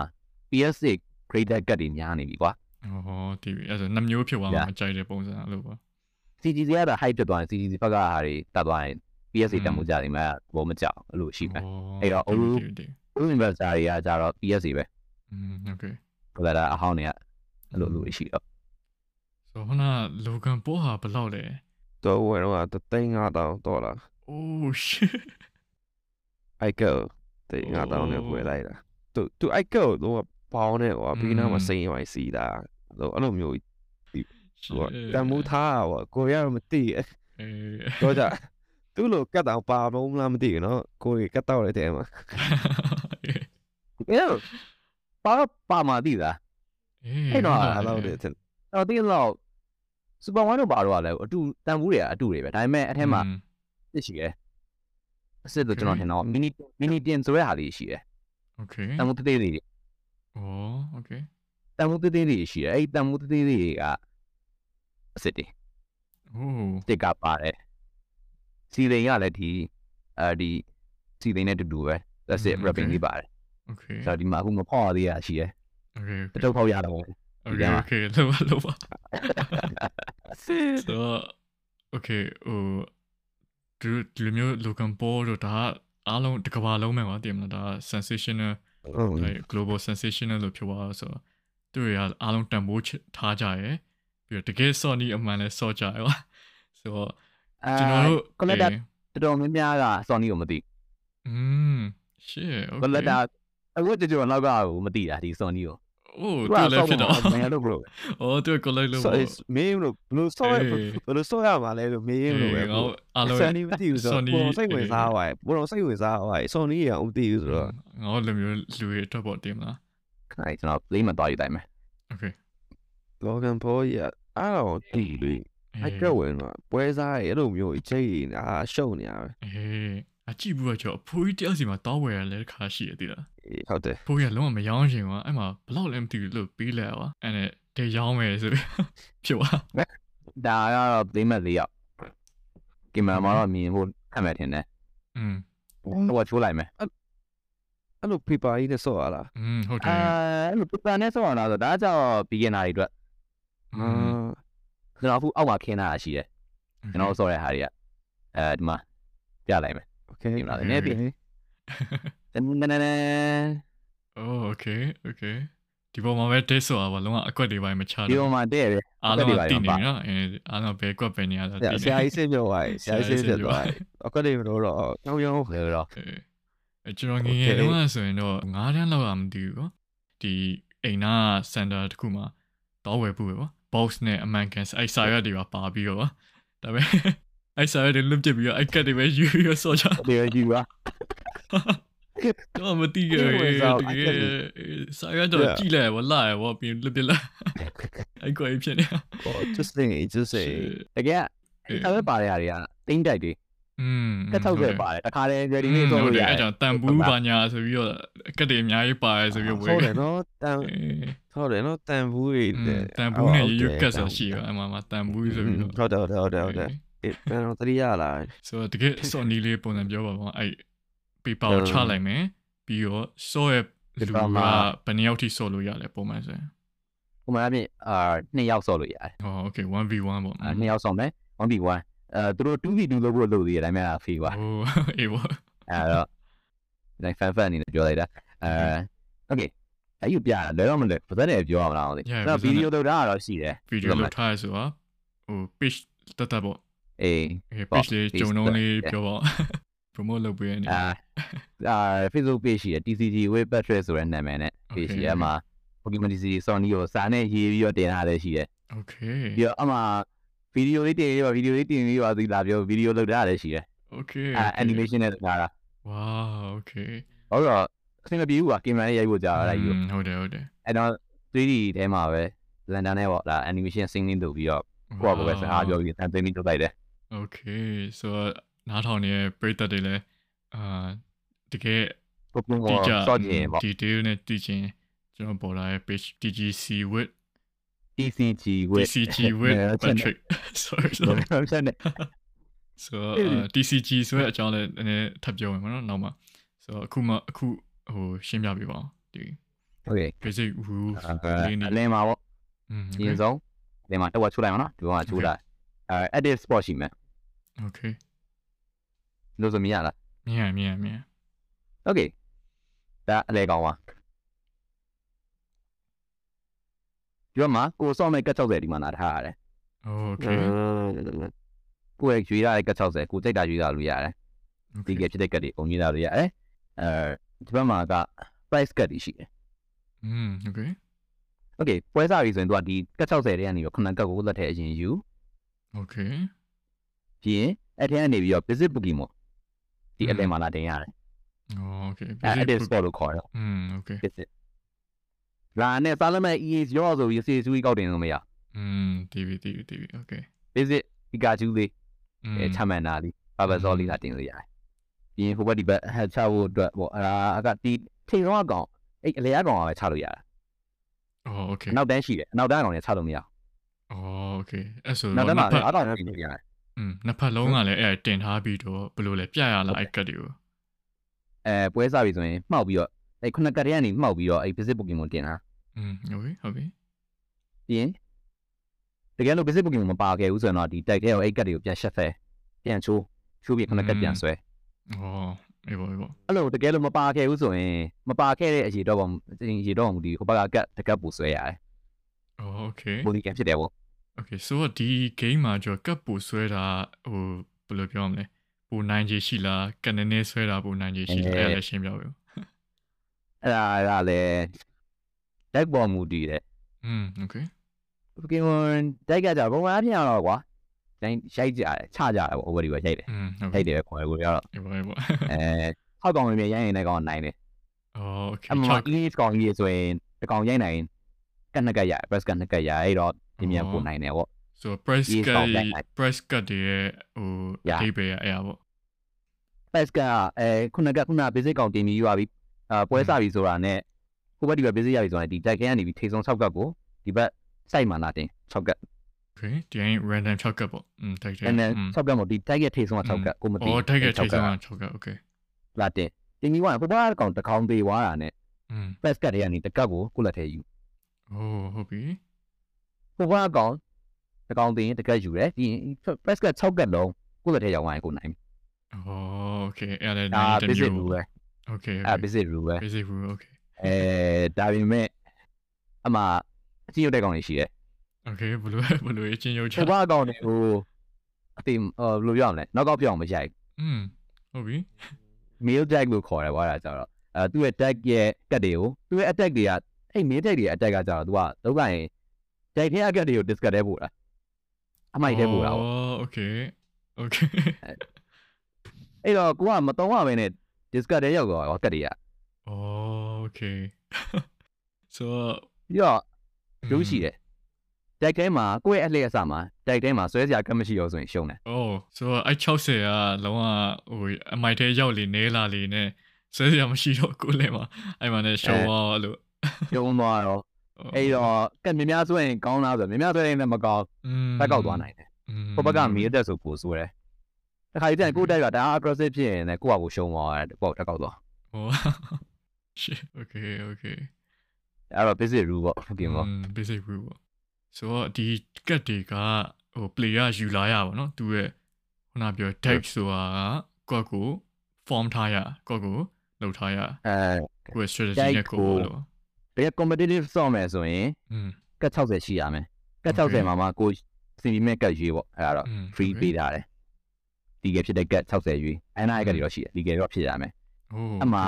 PSC graded ကတ်တွေများနေပြီကွာ ဟောတီဗီအဲ့ဆိုနှမျိုးဖြစ်သွားမှာ Yeah. မကြိုက်တဲ့ပုံစံအဲ့လိုပါ CGC ကတော့ hype ဖြစ်သွားရင် CGC ဘက်ကဟာတွေတတ်သွားရင် PSC อืม တက်မှုကြတယ်မှာဘောမကြောက်အဲ့လိုရှိမယ် ဩ အဲ့တော့ တီဗီ Olu- တီဗီတီဗီ သူ investor တွေကကြတော့ PSC ပဲ อืมโอเค collector အဟောင်းတွေကအဲ့လိုလိုရှိတော့ ဆိုခုနလောကန်ပိုးဟာဘယ်လောက်လဲ တော့ဝယ်တော့တသိန်း5000ဒေါ်လာ oh shit အိုက် ကယ်သိန်း5000နဲ့ဝယ်လိုက်တာသူသူအိုက်ကယ်တော့ပေါင်းနေကွာပြီးနောက်မှာစိန်ရိုင်းစီးတာတော့အဲ့လိုမျိုးဟိုတန်မူထားတာပေါ့ကိုရတော့မသိအဲအေးတော့ကြသူ့လိုကတ်တောင်ပါမုံလားမသိဘူးနော်ကိုကြီးကတ်တော့တဲ့တဲမှာအဲ့တော့ပါပါမာတိလားအေးအဲ့တော့အားလုံးတဲ့တော့တင်းတော့စူပါဝိုင်းတို့ဘာတော့လဲအတူတန်ဘူးတွေကအတူတွေပဲဒါပေမဲ့အထက်မှာอืတစ်ရှိတယ် အစစ်လို့ကျွန်တော်ထင်တော့ mini mini tin ဆိုတဲ့ဟာလေးရှိတယ်။ Okay ။တန်ဖိုးသေးသေးလေး။ဩ okay ။တန်ဖိုးသေးသေးလေးရှိတယ်။အဲ့ဒီတန်ဖိုးသေးသေးလေးကအစစ်တင်။ဟိုးတစ်ကပါတယ်။စီရင်ကလည်းဒီအဲဒီစီရင်နဲ့တူတူပဲ။ that's it wrapping လေးပါတယ်။ Okay ။ဆိုတော့ဒီမှာအခုမဖောက်ရသေးတာရှိတယ်။ Okay ။တတုတ်ဖောက်ရတော့ဘူး။ Okay okay လောပါလောပါ။ဆိုတော့ okay ဟို ဒီဒီလိုမျိုး Logan Paul တို့ဒါအားလုံးတစ်ကမ္ဘာလုံးမှာပါတည်မလားဒါ sensational ဟုတ် like global sensational လို့ပြောပါဆိုတော့သူတွေကအားလုံးတန်ဖိုးထားကြရယ်ပြီးတော့တကယ် Sony အမှန်လဲစော့ကြရယ်ပါဆိုတော့အဲကျွန်တော်တို့ collector တော်တော်များများက Sony ကိုမသိอืม shit okay collector အခုတချို့နောက်ကကိုမသိတာဒီ Sony ကို โอ้ตัวလည်းဖြစ်တော့ မင်းတို့ဘလို့ อ๋อตัว collect လို့ ဆော ပေါ့ မင်းတို့ဘလို့ဆော့ရ အေး ဘလို့ဆော့ရမှာလဲလို့မင်းတို့ပဲ ငါအားလုံး ဆန်နီမသိဘူးဆိုတော့ Sony ဘလို့စိတ်ဝင်စားသွားတယ်ဘလို့စိတ်ဝင်စားသွားတယ်ဆော်နီရအောင်မသိဘူးဆိုတော့ ငါတို့လိုမျိုးလူတွေအတွက်ပေါ့တင်မလား အဲကျွန်တော် play မှာသွားယူတိုင်းမယ် okay Logan Paul ရအဲ့တော့တီးလေအဲ့တော့ဝင်တော့ပွဲစားရအဲ့လိုမျိုးချိန်အာရှုံနေရပဲ အေးအကြည့်ဘူးတော့ကျွန်တော်အဖိုးကြီးတယောက်စီမှာတောင်းဝယ်ရလဲတစ်ခါရှိရသေးလား ဟုတ်တယ် ဖိုးကြီးကလုံးဝမရောင်းချင်ကွာအဲ့မှာဘလောက်လဲမသိဘူးလို့ပြီးလဲကွာအဲ့နဲ့တေးရောင်းမယ်ဆိုပြီးဖြစ်သွား ဒါကတော့ play မဲ့လေးယောက်ကင်မရာမှာတော့မြင်ဖို့ခက်မယ်ထင်တယ် อืม တော့ချိုးလိုက်မယ် အဲ့လို paper ကြီးနဲ့ဆော့ရလား อืมဟုတ်တ အဲ ယ် အဲ့လို paper နဲ့ဆောင်းအောင်လားဆိုဒါကြောင့် beginner တွေအတွက် อืม ကျွန်တော်အခုအောက်မှာခင်းတာရှိတယ်ကျွန်တော်ဆော့တဲ့ဟာတွေကအဲဒီမှာပြလိုက်မယ် okay ဒီမှာလည်းနည်းပြီ Oh okay okay ဒီပေါ်မှာပဲတဲဆိုအောင်လုံးဝအကွက်တွေပိုင်းမချတော့ဒီပေါ်မှာတဲရတယ်အားလုံးတည်နေနော်အဲအားလုံးဘယ်ကွက်ပဲနေရတာတည်နေဆရာကြီးဆေးပြောပါဆရာကြီးဆေးပြောပါအကွက်တွေမလို့တော့ရောင်းရောင်းပဲတော့အကျွန်တော်ငယ်ငယ်တုန်းကဆိုရင်တော့9တန်းလောက်ရမသိဘူးကောဒီအိမ်နာစင်တာတခုမှာတော့ဝယ်ဖို့ပဲပေါ့ box နဲ့အမှန်ကန်အဲဆာရက်တွေပါပါပြီးတော့ပါဒါပေမဲ့အဲဆာရက်တွေလွတ်ပြပြီးတော့အကတ်တွေပဲယူရဆော့ချတယ်ယူပါ တော့မသိခဲ့ဘူးတကယ်စာရွက်တော့ကြည့်လိုက်ဝလာရဘောပြီးလွတ်ပြစ်လိုက်အဲ့ကွာဖြစ်နေ just think just say တကယ်အဲ့ဒါပဲပါတဲ့ဟာတွေကတင်းတိုက်တွေอืมကတ်ထောက်ခဲ့ပါတယ်တခါတည်း ready လေးဟုဆော့တ်လို့တရယ်တအဲ့ယ်ကြောင့်တန်ဘူးပါညာဆိုပြီးတော့ကတ်တွေအများကြီးပါတယ်ဆိုပြီးဝယ်ဟုတ်တယ်နော်တန်ဟုတ်တယ်နော်တန်ဘူးတွေတန်ဘူးနဲ့ရရွကတ်ဆိုရှိရအမှမှာတန်ဘူးဆိုပြီးတော့ဟုတ်တယ်ဟုတ်တယ်ဟုတ်တယ်ဟုတ်တယ်အဲ့ဘယ်တော့တတိယလားဆိုတော့တကယ်စော်နီလေးပုံစံပြောပါဘောအဲ့ ပေပါကိုချလိုက်မယ်ပြီးတော့စော့ရဲ့လူကဘယ်နှစ်ယောက်ထိစော့လို့ရလဲပုံမှန်ဆိုရင်ဟိုမှာအပြင်အာနှစ်ယောက်ဆော့လို့ရတယ်ဟော okay 1v1 ပေါ့အာနှစ်ယောက်ဆော့မယ် 1v1 အဲသူတို့ 2v2 လုပ်ဖို့လုပ်သေးတယ်ဒါပေမဲ့ဖေးပါဟိုအေးဘောအဲတော့ဒါ fan fan အနေနဲ့ပြောလိုက်တာအဲ okay အဲ့ယူပြတာလွယ်တော့မလွယ်ပါသက်တယ်ပြောရမလားဟုတ်တယ်ဗီဒီယိုလုပ်တာတော့ရှိတယ်ဗီဒီယိုလုပ်ထားရဆိုတော့ဟို page တတ်တတ်ပေါ့အေးအေး page လေးဂျုံလုံးလေးပြောပါ promote လုပ်ပေးနေအာအာ Facebook page ရှိတယ် TCG with Patrick ဆိုတဲ့နာမည်နဲ့ page ရှိတယ်အမှ Pokemon TCG Sony ကိုစာနဲ့ရေးပြီးတော့တင်ထားတယ်ရှိတယ် okay ပြီးတော့အမှဗီဒီယိုလေးတင်ပြီးတော့ဗီဒီယိုလေးတင်ပြီးတော့ဒီလာပြောဗီဒီယိုလုပ်တာလည်းရှိတယ် okay အာ animation နဲ့ထားတာ wow okay ဟုတ်တော့အဆင်မပြေဘူးကွာကင်မရာနဲ့ရိုက်ဖို့ကြာတာလိုက်ယူဟုတ်တယ်ဟုတ်တယ်အဲ့တော့ 3D ထဲမှာပဲ Blender နဲ့ပေါ့ဒါ animation syncing လုပ်ပြီးတော့ကိုယ့်ဘာပဲစကားပြောပြီးတန်သိမ်းပြီးလုပ်လိုက်တယ် Okay so နားထောင်နေတဲ့ပရိသတ်တွေလည်းအာတကယ်ကိုပုံတိကကျစော့ကြည့်ရင်ပေါ့ detail နဲ့တည်ချင်းကျွန်တော်ပေါ်လာတဲ့ page TGC with TCG with TCG with Patrick sorry sorry ဆက်နေ so uh, TCG ဆိုတဲ့အကြောင်းလည်းနည်းနည်းထပ်ပြောမယ်မနော်နောက်မှာ so အခုမှအခုဟိုရှင်းပြပေးပါအောင်ဒီ Okay basic rule လေးနေအလင်းမှာပေါ့อืมအရင်ဆုံးအလင်းမှာတော့ချိုးလိုက်မှာနော်ဒီကောင်ကချိုးလိုက်အဲ edit spot ရှိမယ် okay လို့ဆိုမြင်ရလားမြင်ရမြင်ရမြင်ရ Okay ဒါအလဲကောင်းပါဒီမှာကိုစော့မဲ့ကတ်60ဒီမှာနားထားရတယ် okay ကိုယ့်ရဲ့ရွေးရတဲ့ကတ်60ကိုကြိုက်တာရွေးရလို့ရတယ်ဒီ okay ကဖြစ်တဲ့ကတ်တွေပုံရွေးရလို့ရတယ်အဲဒီဘက်မှာက price cut တွေရှိတယ်อืม okay Okay ပွဲစားပြီဆိုရင်သူကဒီကတ်60တဲ့ကနေပြီးခဏကတ်ကိုလက်ထဲအရင်ယူ okay ပြီးရင်အဲ့ထဲကနေပြီးတော့ visit Pokemon ဒီအလဲမှာလာတင်ရတယ် okay အဲ့ basic edit spot လို့ခေါ်တယ် อืม okay visit လာနဲ့စားလက်မဲ့ EA ရောဆိုပြီး CSU ကောက်တင်လို့မရ อืมတီးပြီတီးပြီတီးပြီโอเค visit Pikachu လေး อืม အဲချမှန်တာလေး Bulbasaur လေးကတင်လို့ရတယ်ပြီးရင်ဟိုဘက်ဒီဘက်ဟက်ချဖို့အတွက်ပေါ့အဲ့ဒါအကဒီထိန်တော့အကောင်အဲ့အလေအကောင်ကပဲချလို့ရတာ อ๋อโอเค အနောက်တန်းရှိတယ်အနောက်တန်းအကောင်လည်းချလို့မရဘူး อ๋อโอเคအဲ့ဆို နောက်တ တော့ န်းမှာ နှစ်ဖက် အကောင်လည်းပြင်လို့ရတယ် อืมနှစ်ဖက်လုံးကလည်းအဲ့တင်ထားပြီးတော့ဘယ်လိုလဲပြရလားအဲ့ကတ်တွေကို အဲပွဲစားပြီဆိုရင်မှောက်ပြီးတော့အဲ့ခုနကတည်းကနေမှောက်ပြီးတော့အဲ့ visit Pokemon တင်တာ อืมဟုတ်ပြီဟုတ်ပြီ ပြီးရင်တကယ်လို့ visit Pokemon မပါခဲ့ဘူးဆိုရင်တော့ဒီတိုက်တဲ့ကိုအဲ့ကတ်တွေကိုပြန်ရှက်ဖဲပြန်ချိုးချိုးပြီးခုနကပြန်ဆွဲ อ๋อအေးပေါ့အေးပေါ့ အဲ့လိုတကယ်လို့မပါခဲ့ဘူးဆိုရင်မပါခဲ့တဲ့အရေတော့ပုံအရေတော့မူဒီဟိုဘက်ကကတ်တကတ်ပူဆွဲရတယ် อ๋อโอเค ပိုလီကန်ဖြစ်တယ်ပေါ့ โอเคဆိုတော့ဒီ game မှာကျော်ကပ်ပူဆွဲတာဟိုဘယ်လိုပြောမလဲပူနိုင်ခြေရှိလားကနေနေဆွဲတာပူနိုင်ခြေရှိလားအဲ့ဒါလည်းရှင်းပြပေးဦး အဲ့ဒါကလည်းတိုက်ပေါ်မူတည်တယ် อืมโอเค Pokemon တိုက်ကကြပုံမှန်အဖြစ်အောင်တော့ကွာတိုင်းရိုက်ကြတယ်ချကြတယ်ပေါ့ over ဒီပဲရိုက်တယ် อืมဟုတ် ရို ပြီ က်တယ်ပဲခေါ်တယ်ကိုပြောတော့ အေးပေါ့အေးပေါ့ အဲဟောက်ကောင်လေးရိုက်ရင်လည်းကောင်နိုင်တယ် อ๋อโอเค အမှ 6 English ကောင်ကြီးဆိုရင်တကောင်ရိုက်နိုင်ကတ်နှစ်ကတ်ရ press ကတ်နှစ်ကတ်ရအဲ့တော့ ဒီမြန်ပို့နိုင်တယ်ပေါ့ ဆို price Yes, cut ကောင်းလိုက် price cut တွေရဲ့ဟိုအ Yeah. ထိပ္ပယ်ရအဲ့ဒါပေါ့ press ကအဲခုနကခုန basic ကောင်တင်ပြီးရွာပြီးအာပွဲစားပြီဆိုတာနဲ့ဟိုဘက်ဒီဘက် basic ရပြီဆိုတာနဲ့ဒီတိုက်ခဲကနေပြီးထိဆုံး6ကတ်ကိုဒီဘက် site မှာလာတင်6ကတ် โอเคဒီရင် random 6ကပ်ပေါ့อืมတိုက်တယ် and then อืม 6ကတ်မို့ဒီတိုက်ခဲထိဆုံးက6ကတ်ကိုမသိ อ๋อတိုက်ခဲ့ထိဆုံးက6ကပ်โอเค လာတင်တင်ပြီးွားဟိုဘက်ကောင်တကောင်သေးွားတာနဲ့ อืม press ကတ်တွေကနေတကတ်ကိုကိုလက်ထဲယူ โอ้ဟုတ်ပြီ ဟိုဘက်ကောင်တကောင်သေးရင်တကတ်ယူတယ်ဒီ press ကတ်6ကတ်လုံးကိုလက်ထဲရောက်သွားရင်ကိုနိုင်ပြီ อ๋อโอเคအဲ့ဒါလည်း ဒါ နိုင်တဲ့ basicမျိုး rule ပဲ โอเค အဲ basic rule ပဲ basic rule โอเค အဲဒါပေမဲ့အမှအချင်းရုပ်တဲ့ကောင်တွေရှိတယ် โอเคဘယ်လိုဘယ်လိုအချင်းရုပ်ချ ဟိုဘက်ကောင်တွေကိုအတိဟိုဘယ်လိုပြောရမလဲနောက်ကောက်ပြောင်းမရိုက် อืมဟုတ်ပြီ mail tag လို့ခေါ်တယ်ဘာလဲကြတော့အဲသူ့ရဲ့ tag ရဲ့ကတ်တွေကိုသူ့ရဲ့ attack တွေကအဲ့ mail tag တွေရဲ့ attack ကကြတော့သူကလောက်ကရင် tag ထဲအကတ်တွေကို discard ထဲပို့တာအမိုက်ထဲပို့တာပေါ့ อ๋อโอเคโอเค အဲ့တော့ကိုကမတော်ရဘဲနဲ့ discard ထဲရောက်သွားတော့ကတ်တွေက อ๋อโอเค so ပြီးတော့ရုပ်ရှိတယ် tag ထဲမှာကိုယ့်ရဲ့အလှည့်အစမှာ tag ထဲမှာဆွဲစရာကတ်မရှိရောဆိုရင်ရှုံးတယ် โอ้ so အဲ့60ကလုံးဝဟိုအမိုက်ထဲရောက်လေနေလာလေနဲ့ဆွဲစရာမရှိတော့ကိုယ်လည်းမှာအဲ့မှာနဲ့ရှောင်းသွားလို့ ရှုံးသွားတော့ အဲ့တော့ကက်မြများဆိုရင်ကောင်းလားဆိုတော့မြများဆိုရင်လည်းမကောင်းတက်ကောက်သွားနိုင်တယ်ဟိုဘက်ကမီအတက်ဆိုပိုဆိုးတယ်တခါကြီးတန်ကိုတက်ကဒါ aggressive ဖြစ်ရင်လည်းကိုယ့်အကိုရှုံးသွားတယ်ပေါ့တက်ကောက်သွားဟို shit okay okay အဲ့တော့ basic rule ပေါ့ဒီမှာ basic rule ပေါ့ဆိုတော့ဒီကက်တွေကဟို player ယူလာရပါတော့သူရဲ့ခုနပြော deck ဆိုတာကကိုယ့်ကို form ထားရကိုယ့်ကိုလှုပ်ထားရအဲကိုယ့် strategy နဲ့ကိုယ်လို့ တကယ် competitive ဆော့မယ်ဆိုရင် อืม ကတ်60ရှိရမယ်ကတ် Okay. 60မှာမှကိုစီမီမဲ့ကတ်ရွေးပေါ့အဲ့ဒါတော့ อืม free okay. ပေးထားတယ်ဒီကဖြစ်တဲ့ကတ်60ရွေးအဲ့နာကတ်တွေတော့ရှိတယ်ဒီကတော့ဖြစ်ရမယ် โอ้ အမှ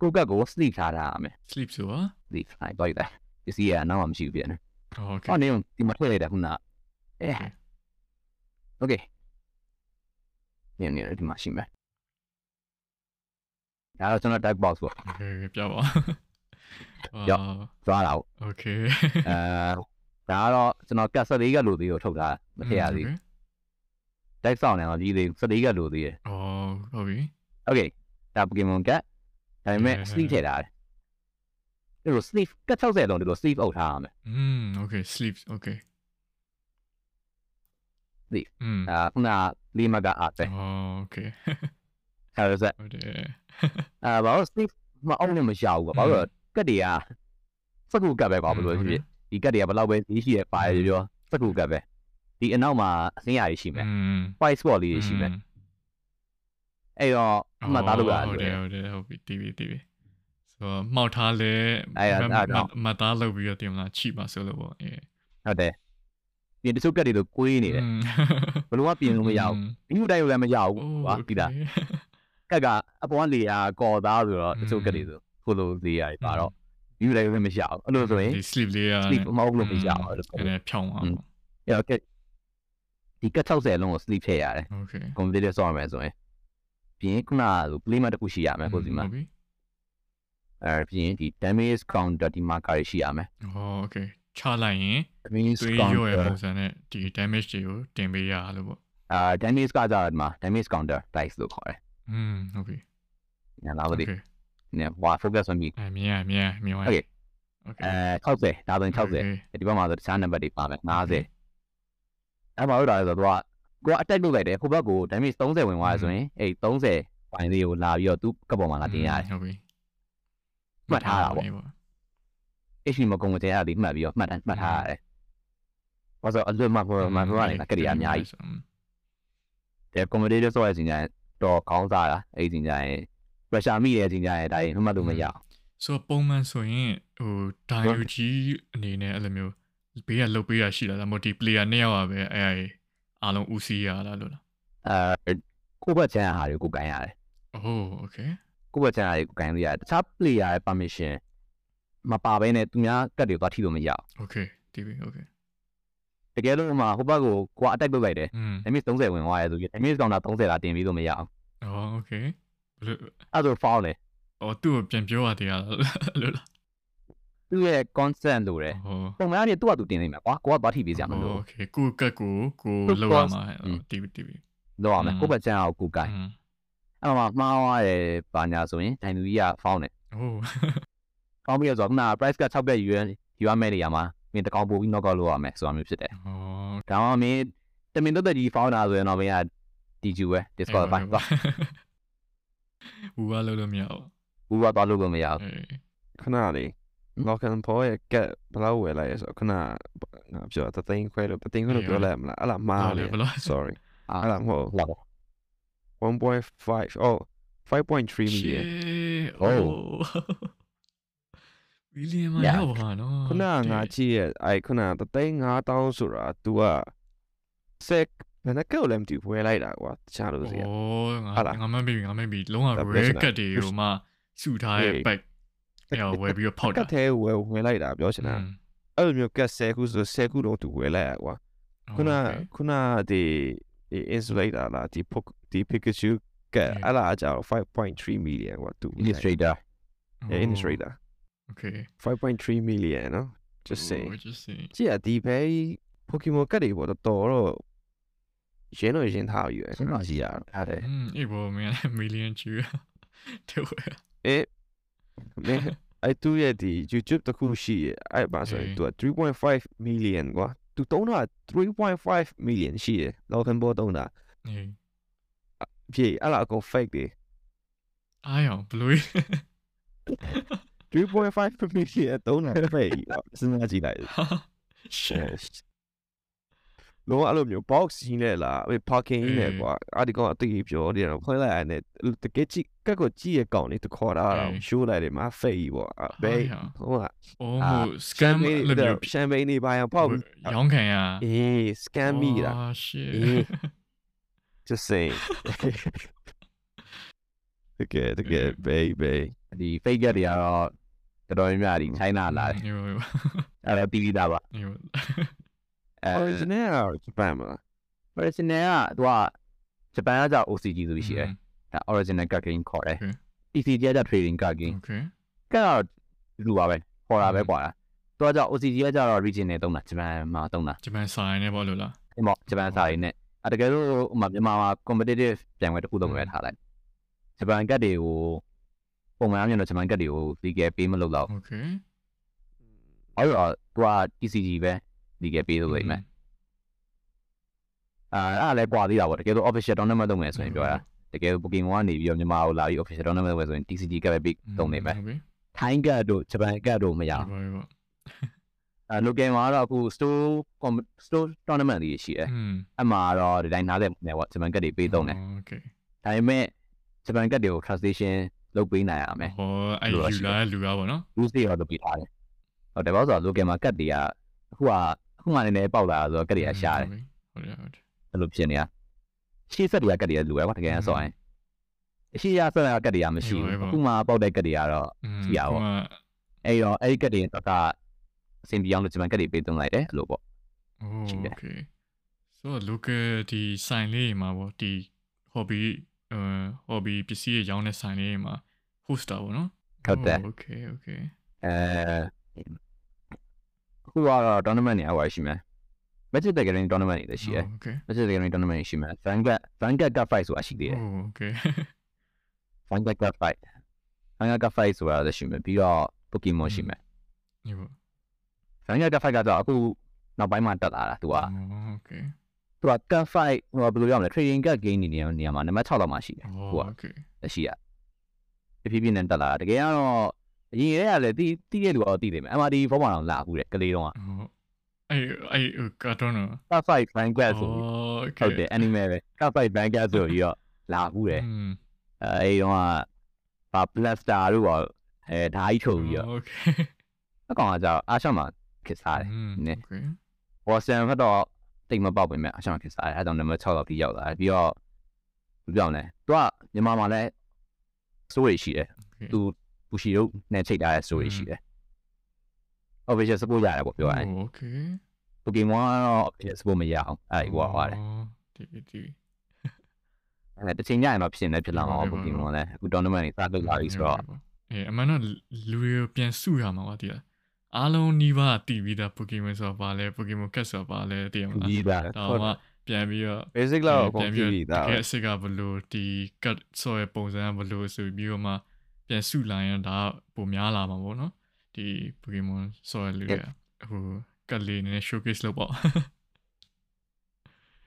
ကိုကတ်ကို sleep ထားထားရမယ် sleep ဆိုတာ sleep အဲ့တော့ရတယ်ဒီစီကအနောက်မှမရှိဘူးပြန်တယ် okay ဟောနေဒီမှာထွက်လိုက်တာခုနအဲ okay နေနေဒီမှာရှိမယ်ဒါတော့ကျွန်တော် type box ပေါ့ okay ပြပါ ရော့ သွားတာပေါ့ okay အဲဒါကတော့ကျွန်တော်ကတ်14ကလိုသေးကိုထုတ်တာမထည့်ရသေး okay တိုက်ဆောင်နေတော့ဒီသေး14ကလိုသေးရယ် อ๋อဟုတ်ပြီ okay ဒါ Pokemon ကတ်ဒါပေမဲ့ ဟဲ့ဟဲ့ sleeve ထည့်ထားတယ်အဲ့လို sleeve ကတ်60လုံးဒီလို sleeve အုပ်ထားရမယ် อืม okay sleep okay Sleep อืม အာခုနကလေးမကအားပဲ อ๋อ okay အဲဒါဆို ဟုတ်တယ် အာဘာလို့ sleeve မအုပ်နဲ့မရဘူးကွာဘာလို့လဲ ကတ်တွေကစကူကတ်ပဲကွာဘယ်လိုဖြစ်ဖြစ်ဒီကတ်တွေကဘယ်လောက်ပဲကြီးရှိရပါရပြောစကူကတ်ပဲဒီအနောက်မှာအစင်းရာကြီးရှိမယ်อืม white spot လေးတွေရှိမယ်အဲ့တော့အမှတ်သားလို့ရတယ်ဟုတ်တယ်ဟုတ်တယ်ဟုတ်ပြီတီးပြီတီးပြီဆိုတော့မှောက်ထားလဲအဲ့ဒါအဲ့ဒါမှတ်သားလုပ်ပြီးတော့တင်မလားချိပါဆိုလို့ပေါ့အေးဟုတ်တယ်ဒီတချို့ကတ်တွေတော့ကိုးနေတယ်ဘယ်လိုမှပြင်လို့မရဘူးဒီလိုတိုင်းလည်းမရဘူးကွာဒီလားကတ်ကအပေါ်ကလေယာကော်သားဆိုတော့တချို့ကတ်တွေဆို ခုလိုလေးရတယ်ပါတော့ view လိုက်လို့မရဘူးအဲ့လိုဆိုရင် sleep လေးရ sleep မဟုတ်လို့မရဘူးအဲ့လိုဖြောင်းအောင်အဲ့တော့ဒီကတ်60လုံးကို sleep ထည့်ရတယ် okay computer ဆောက်ရမယ်ဆိုရင်ပြင်းခုနကဆို play မှာတစ်ခုရှိရမယ်ခုစီမှာအဲပြင်းဒီ damage counter ဒီ marker ရှိရမယ်ဟော okay ချလိုက်ရင် damage counter ရဲ့ပုံစံနဲ့ဒီ damage တွေကိုတင်ပေးရလို့ပေါ့အာ damage ကကြတာဒီမှာ damage counter dice လို့ခေါ်တယ်อืม okay ညာလာပါလိမ့် သိ okay နည်းဟွာ focus on me အဲမြင်ရမြင်ရမြင်ရ Okay. okay အဲ60ဒါဆိုရင်60ဒီဘက်မှာဆိုတခြား number တွေပါမယ်50အဲ့မှာဟုတ်တာလဲဆိုတော့သူကကိုက attack လုပ်လိုက်တယ်ဟိုဘက်ကို damage 30ဝင်သွားရဆိုရင်အဲ့30ပိုင်းလေးကိုလာပြီးတော့သူကပ်ပေါ်မှာလာတင်ရတယ်ဟုတ်ပြီမှတ်ထားတာပေါ့ HP မကုန်တဲ့အဲ့ဒီမှတ်ပြီးတော့မှတ်တမ်းမှတ်ထားရတယ်ဘာလို့အလွတ်မှပေါ်မှာပေါ်နေတာကလေးအများကြီးတဲ့ competitive ဆိုတဲ့အချိန်ကျရင်တော့ခေါင်းစားတာအဲ့ဒီအချိန်ကျရင် pressure မိတဲ့အချိန်ကျရင်ဒါရင်မှတ်လို့မရအောင်ဆိုပုံမှန်ဆိုရင်ဟို DUG အနေနဲ့အဲ့လိုမျိုးဘေးကလုတ်ပေးတာရှိလားဒါမှမဟုတ်ဒီ player နှစ်ယောက်ပါပဲအဲအားလုံး UC ရလားလို့လားအဲကိုဘတ်ချန်ဟာတွေကိုကန်ရတယ်ဟိုး okay ကိုဘတ်ချန်ဟာတွေကိုကန်လို့ရတယ်တခြား player ရဲ့ permission မပါဘဲနဲ့သူများကတ်တွေသွားထိလို့မရအောင် okay ဒီပြီ okay တကယ်လို့မှဟိုဘက်ကိုကွာအတိုက်ပုတ်လိုက်တယ် damage 30ဝင်သွားရဲ့ဆိုပြီး damage counter 30လာတင်ပြီးလို့မရအောင်အော် okay အဲ့ဒါဖောင်းလေ။အော်သူ့ကိုပြန်ပြောရသေးရလားလို့လား။သူ့ရဲ့ constant လို့တယ်။ပုံမှန်အားဖြင့်သူ့ကသူတင်နေမှာကွာ။ကိုကသွားထိပေးစရာမလိုဘူး။ Okay ကိုကတ်ကိုကိုလောက်ရမှာ။ TV TV လောက်ရမယ်။ကိုပဲချန်အောင်ကိုကိုင်။အဲ့မှာမှားသွားတယ်ဘာညာဆိုရင်ဒိုင်လူကြီးကဖောင်းတယ်။ဟုတ်။ဖောင်းပြီးတော့ဆိုတော့နာ price က6ပြက်ယူရယူရမယ့်နေရာမှာမင်းတကောင်ပို့ပြီး knock out လုပ်ရမယ်ဆိုတာမျိုးဖြစ်တယ်။ဟုတ်။ဒါမှမင်းတမင်တော့တကြီးဖောင်းတာဆိုရင်တော့မင်းက DG ပဲ disqualify ပါ။ ဘူးကလို့လို့မရဘူး ဘူးကသွားလို့လို့မရဘူး အေး ခဏလေး lock and paw ရဲ့ get ဘယ်လောက်ဝယ်လိုက်ရဆိုတော့ခဏငါပြောတသိန်းခွဲလို့တသိန်းခွဲလို့ပြောလိုက်မလားအဲ့လားမှားလေ ဘယ်လို sorry အာ အဲ့လားမဟုတ် လောက်ပါ 1.5 oh 5.3 million โอ้ဝီလီယံမရောက်ပါနော် ခုနကငါကြည့်ရဲ့အဲ့ခုနကတသိန်း5000ဆိုတာ तू က sec ဘ ယ်နှကောက်လဲမသိဘူးဝယ်လိုက်တာကွာတခြားလို့စီ โอ้ က ငါငါမမေ့ပြီငါမမေ့ပြီလုံးဝ ဒါ rare personal cut တွေကိုမှစုထားရဲ့ back အဲ့ဝယ်ပြီးတော့ဖောက် က တာ တ်သေးဝယ်ဝယ်လိုက်တာပြောချင်တာအဲ့လိုမျိုးကတ်10ခုဆို10ခုတော့ तू ဝယ်လိုက်ရကွာခုနခုနဒီဒီ insulator လားဒီ Poc- ဒီ Pikachu ကတ်အဲ့လားအကြောင်း5.3 million ကွာ तू illustrator yeah illustrator okay 5.3 million နော် just saying Oh, just saying ကြည့်ရဒီဘဲ Pokemon ကတ်တွေပေါ့တော်တော်တော့ ရင်းတော့ရင်းထားပြီပဲစဉ်းစားကြည့်ရအောင်အဲ့ဒါอืมအေးဘောမင်း million ချူတဲ့ဝယ်အေးမင်းအဲ့သူရဲ့ဒီ YouTube တခုရှိရဲ့အဲ့ပါဆိုရင်အေးသူက3.5 million ကွာသူတုံးတာ3.5 million ရှိရဲ့လောက်ကန်ဘောတုံးတာအေးပြေအဲ့လားအကုန် fake တွေအားရအောင်ဘလို့3.5 million တုံးတာ fake ကွာစဉ်းစားကြည့်လိုက် shit လောအဲ့လိုမျိုး box ကြီးနဲ့လားအဲ့ parking ကြီးနဲ့ကွာအဲ့ဒီကောင်အတိတ်ပြောတယ်တော့ဖွင့်လိုက်ရတဲ့တကယ်ကြည့်ကက်ကိုကြည့်ရကောင်လေးတခေါ်တာတော့ show လိုက်တယ်မှာ fake ကြီးပေါ့အဲ့ဘယ်ဟိုကအိုးမို့ scam လို့မျိုးရှမ်ပိန်းနေပါရင်ပေါက်ရောင်းခံရအေး scam မိတာ Oh, shit အေး just saying တကယ်တကယ် baby ဒီ fake ကတ်တွေကတော့တော်တော်များများဒီ China လာတယ်နေပါအဲ့ဒါပြီးပြီးသားပါနေပါအဲ original ကဂျပန်မလား original ကသူကဂျပန်ကကြောက် OCG ဆိုပြီးရှိတယ်အဲ original card game ခေါ်တယ် ECG ကကြောက် trading card game okay ကကတော့လူပါပဲခေါ်တာပဲကွာသူကကြောက် OCG ကကြောက် region နဲ့တုံးတာဂျပန်မှာတုံးတာဂျပန်ဆိုင်နေပေါ့လို့လားဒီမော့ဂျပန်စာရင်းနဲ့အတကယ်လို့ဟိုမှာမြန်မာမှာ competitive ပြန်ွယ်တစ်ခုလုံးပဲထားလိုက်ဂျပန်ကတ်တွေကိုပုံမှန်အမြင်တော့ဂျပန်ကတ်တွေကို legal ပေးမလို့တော့ okay အဲ့တော့သူက TCG ပဲ legal ပေးလို့လိမ့်မယ်အာအဲ့ဒါလည်းကွာသေးတာပေါ့တကယ်လို့ official tournament လုပ်မယ်ဆိုရင်ပြောတာတကယ်လို့ Pokemon ကနေပြီးတော့မြန်မာကိုလာပြီး official tournament လုပ်မယ်ဆိုရင် TCG ကတ်ပဲပေးသုံးနေမယ်ဟုတ်ပြီထိုင်းကတ်တို့ဂျပန်ကတ်တို့မရဒီဘူးပါပေါ့အဲ local မှာတော့အခု store com- store tournament တွေရှိတယ်อืมအမှတော့ဒီတိုင်းနားလည်နေပေါ့ဂျပန်ကတ်တွေပေးသုံးတယ် okay ဒါပေမဲ့ဂျပန်ကတ်တွေကို translation လုပ်ပေးနိုင်ရမယ်ဟောအဲ့ယူလာလူကားပေါ့နော် rules တွေတော့လုပ်ပေးထားတယ်ဟုတ်တယ်ဘာလို့ဆိုတော့ local မှာကတ်တွေကအခုကအ ခုမှလည်းနည်းပေါက်လာဆိုတော့ကတ်တွေကရှားတယ် ဟုတ်တယ်ဟုတ်တယ် အဲ့လိုဖြစ်နေတာရှေ့ဆက်တွေကကတ်တွေကလူပဲကွာတကယ်ဆိုရင်အရှိရဆက်ကကတ်တွေကမရှိဘူးအခုမှပေါက်တဲ့ကတ်တွေကတော့ อืม ရပါဘော အဲ့တော့အဲ့ဒီကတ်တွေတော့ကအစင်ပြောင်းလို့ဂျပန်ကတ်တွေပေးသွင်းလိုက်တယ်အဲ့လိုပေါ့ โอ้ ရှိတယ် okay so local ဒီဆိုင်လေးမှာပေါ့ဒီ hobby အဲ hobby ပစ္စည်းရောင်းတဲ့ဆိုင်လေးမှာ hoster ပေါ့နော် ဟုတ်တယ် Oh, okay okay အဲ အ ခုကတော့ tournament တွေအဝိုင်းရှိမယ် Magic the Gathering tournament တွေလည်းရှိတယ်။ Magic the Gathering tournament ရှိမယ်။ Vanguard Vanguard Cup Fight ဆိုတာရှိသေးတယ်။ Okay. Vanguard Cup Fight Vanguard Cup Fight ဆိုတာလည်းရှိမယ်။ပြီးတော့ Pokemon ရှိမယ်။ဟုတ်။ Vanguard Cup Fight ကတော့အခုနောက်ပိုင်းမှတက်လာတာသူက။ Okay. သူက Cup Fight ဟိုဘယ်လိုရမလဲ Trading Card Game နေနေရာမှာနံပါတ်6လောက်မှရှိတယ်။ဟုတ်ကဲ့။ရှိရ။ဖြည်းဖြည်းနဲ့တက်လာတာ။တကယ်ကတော့ အရင်တည်းကလည်းတီးတီးတဲ့လူကတော့တီးတယ်မယ် MRD ဘောမှာတော့လာဘူးတဲ့ကလေးတော့အဲအဲကတော့နော် Top 5 Blind Glass ဆိုပြီးဟုတ်တယ် anime ပဲ Top 5 Blind Glass ဆိုပြီးတော့လာဘူးတယ်အဲအဲဒီတော့က plaster တို့ပါအဲဓာကြီးချုပ်ပြီးတော့အကောင်ကကြာအားရှောင်းမှာခစ်စားတယ်နည်းဝါဆန်ဖတ်တော့တိတ်မပေါက်ပင်မဲ့အားရှောင်းခစ်စားတယ်အဲဒါကြောင့် number 6တော့ပြီးရောက်လာပြီးတော့ဘယ်ပြောင်းလဲသူကမြန်မာမှာလည်းစိုးရိမ်ရှိတယ်သူ ဘူရှီတို့နဲ့ချိတ်ထားတဲ့ဆိုရရှိတယ် official support ရတယ်ပေါ့ပြောရရင် okay Pokemon ကတော့ official support မရအောင်အဲ့ဒါဟိုဟာတယ်ဒီဒီအဲ့တချိန်ညရင်တော့ဖြစ်နေဖြစ်လာမှာ Pokemon လည်းအခု tournament တွေစလုပ်လာပြီဆိုတော့အဲအမှန်တော့လူတွေကိုပြန်စုရမှာပါတည်လားအားလုံးနီးပါးတည်ပြီးသား Pokemon ဆိုတော့ပါလဲ Pokemon Cat ဆိုတော့ပါလဲတည်မှာဒီပါတော့ပြန်ပြီးတော့ basic လောက်ကိုပြန်ပြီးတော့ Cat ကဘလို့ဒီ Cat ဆိုရပုံစံဘလို့ဆိုပြီးတော့မှ ပြန်စုလာရင်ဒါပိုများလာမှာပေါ့နော်ဒီ Pokemon ဆော်ရလူရဟိုကလေးနည်း showcase လုပ်ပေါ့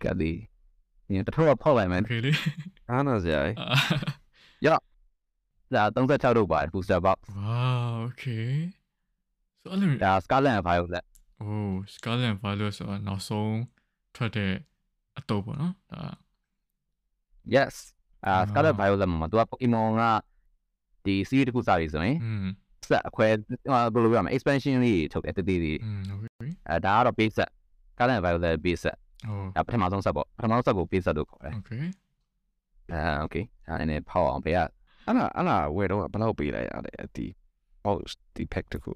ကလေးညတထောဖောက်လိုက်မယ်ကလေးအားနာစရာရလာ36တော့ပါ booster box ဝါ okay ဆိုအဲ့လိုဒါ Scarlet and Violet โอ้ Scarlet and Violet ဆိုတာနောက်ဆုံးထွက်တဲ့အတုပ်ပေါ့နော်ဒါ Yes အာ Scarlet Violet မှာသူက Pokemon က ဒီ series တစ်ခုစတယ်ဆိုရင်ဆက်အခွဲဘယ်လိုပြောမလဲ expansion လေးထုတ်တယ်တသေးသေးအဲဒါကတော့ base set current available base set ဟုတ်ပထမဆုံးဆက်ပေါ့ပထမဆုံးဆက်ကို base set လို့ခေါ်တယ် okay အာ okay ဒါနည်းနည်းဖောက်အောင်ဘယ်ကအဲ့လားအဲ့လားဝယ်တော့ဘယ်လောက်ပေးလိုက်ရလဲဒီ box ဒီ pack တခု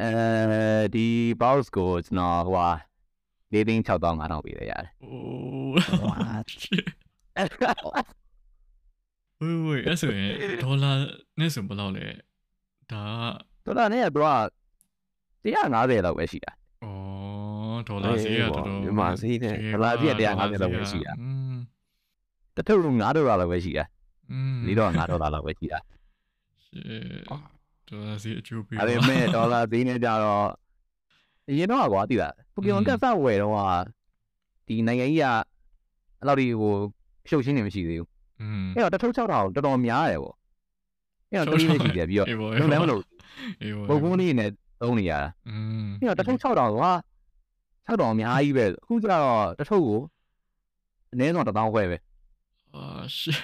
အဲဒီ box ကိုကျွန်တော်ဟိုဟာ၄သိန်း6000 5000ပေးလိုက်ရတယ်။ What? ဝေးဝေးအဲ့ဆိုရင်ဒေါ်လာနဲ့ဆိုဘယ်လောက်လဲဒါဒေါ်လာနဲ့က bro 150လောက်ပဲရှိတာဩဒေါ်လာဈေးကတော်တော်မြန်မာဈေးနဲ့ဒေါ်လာဈေးက150လောက်ပဲရှိတာတထုပ်လုံး9ဒေါ်လာလောက်ပဲရှိတာอืม4ဒေါ်လာ9ဒေါ်လာလောက်ပဲရှိတာဒေါ်လာဈေးအကျိုးပေးအဲ့ဒါမဲ့ဒေါ်လာဈေးနဲ့ကြတော့အရင်တော့ကွာတိလားပိုကီမွန်ကတ်ဆောက်ဝယ်တော့ကဒီနိုင်ငံကြီးကအဲ့လောက်ဒီဟိုဖြုတ်ရှင်းနေမရှိသေးဘူး အဲ့တော့တစ်ထုပ်6000တော်တော်များတယ်ပေါ့အဲ့တော့တတိလေးရှိတယ်ပြီးတော့အေးပေါ့လုံးလည်းမလို့အေးပေါ့ပုံကုန်းလေးနဲ့သုံးနေရတာอืมအဲ့တော့တစ်ထုပ်6000ကွာ6000အများကြီးပဲအခုကျတော့တစ်ထုပ်ကိုအနည်းဆုံး1000ခွဲပဲအာရှစ်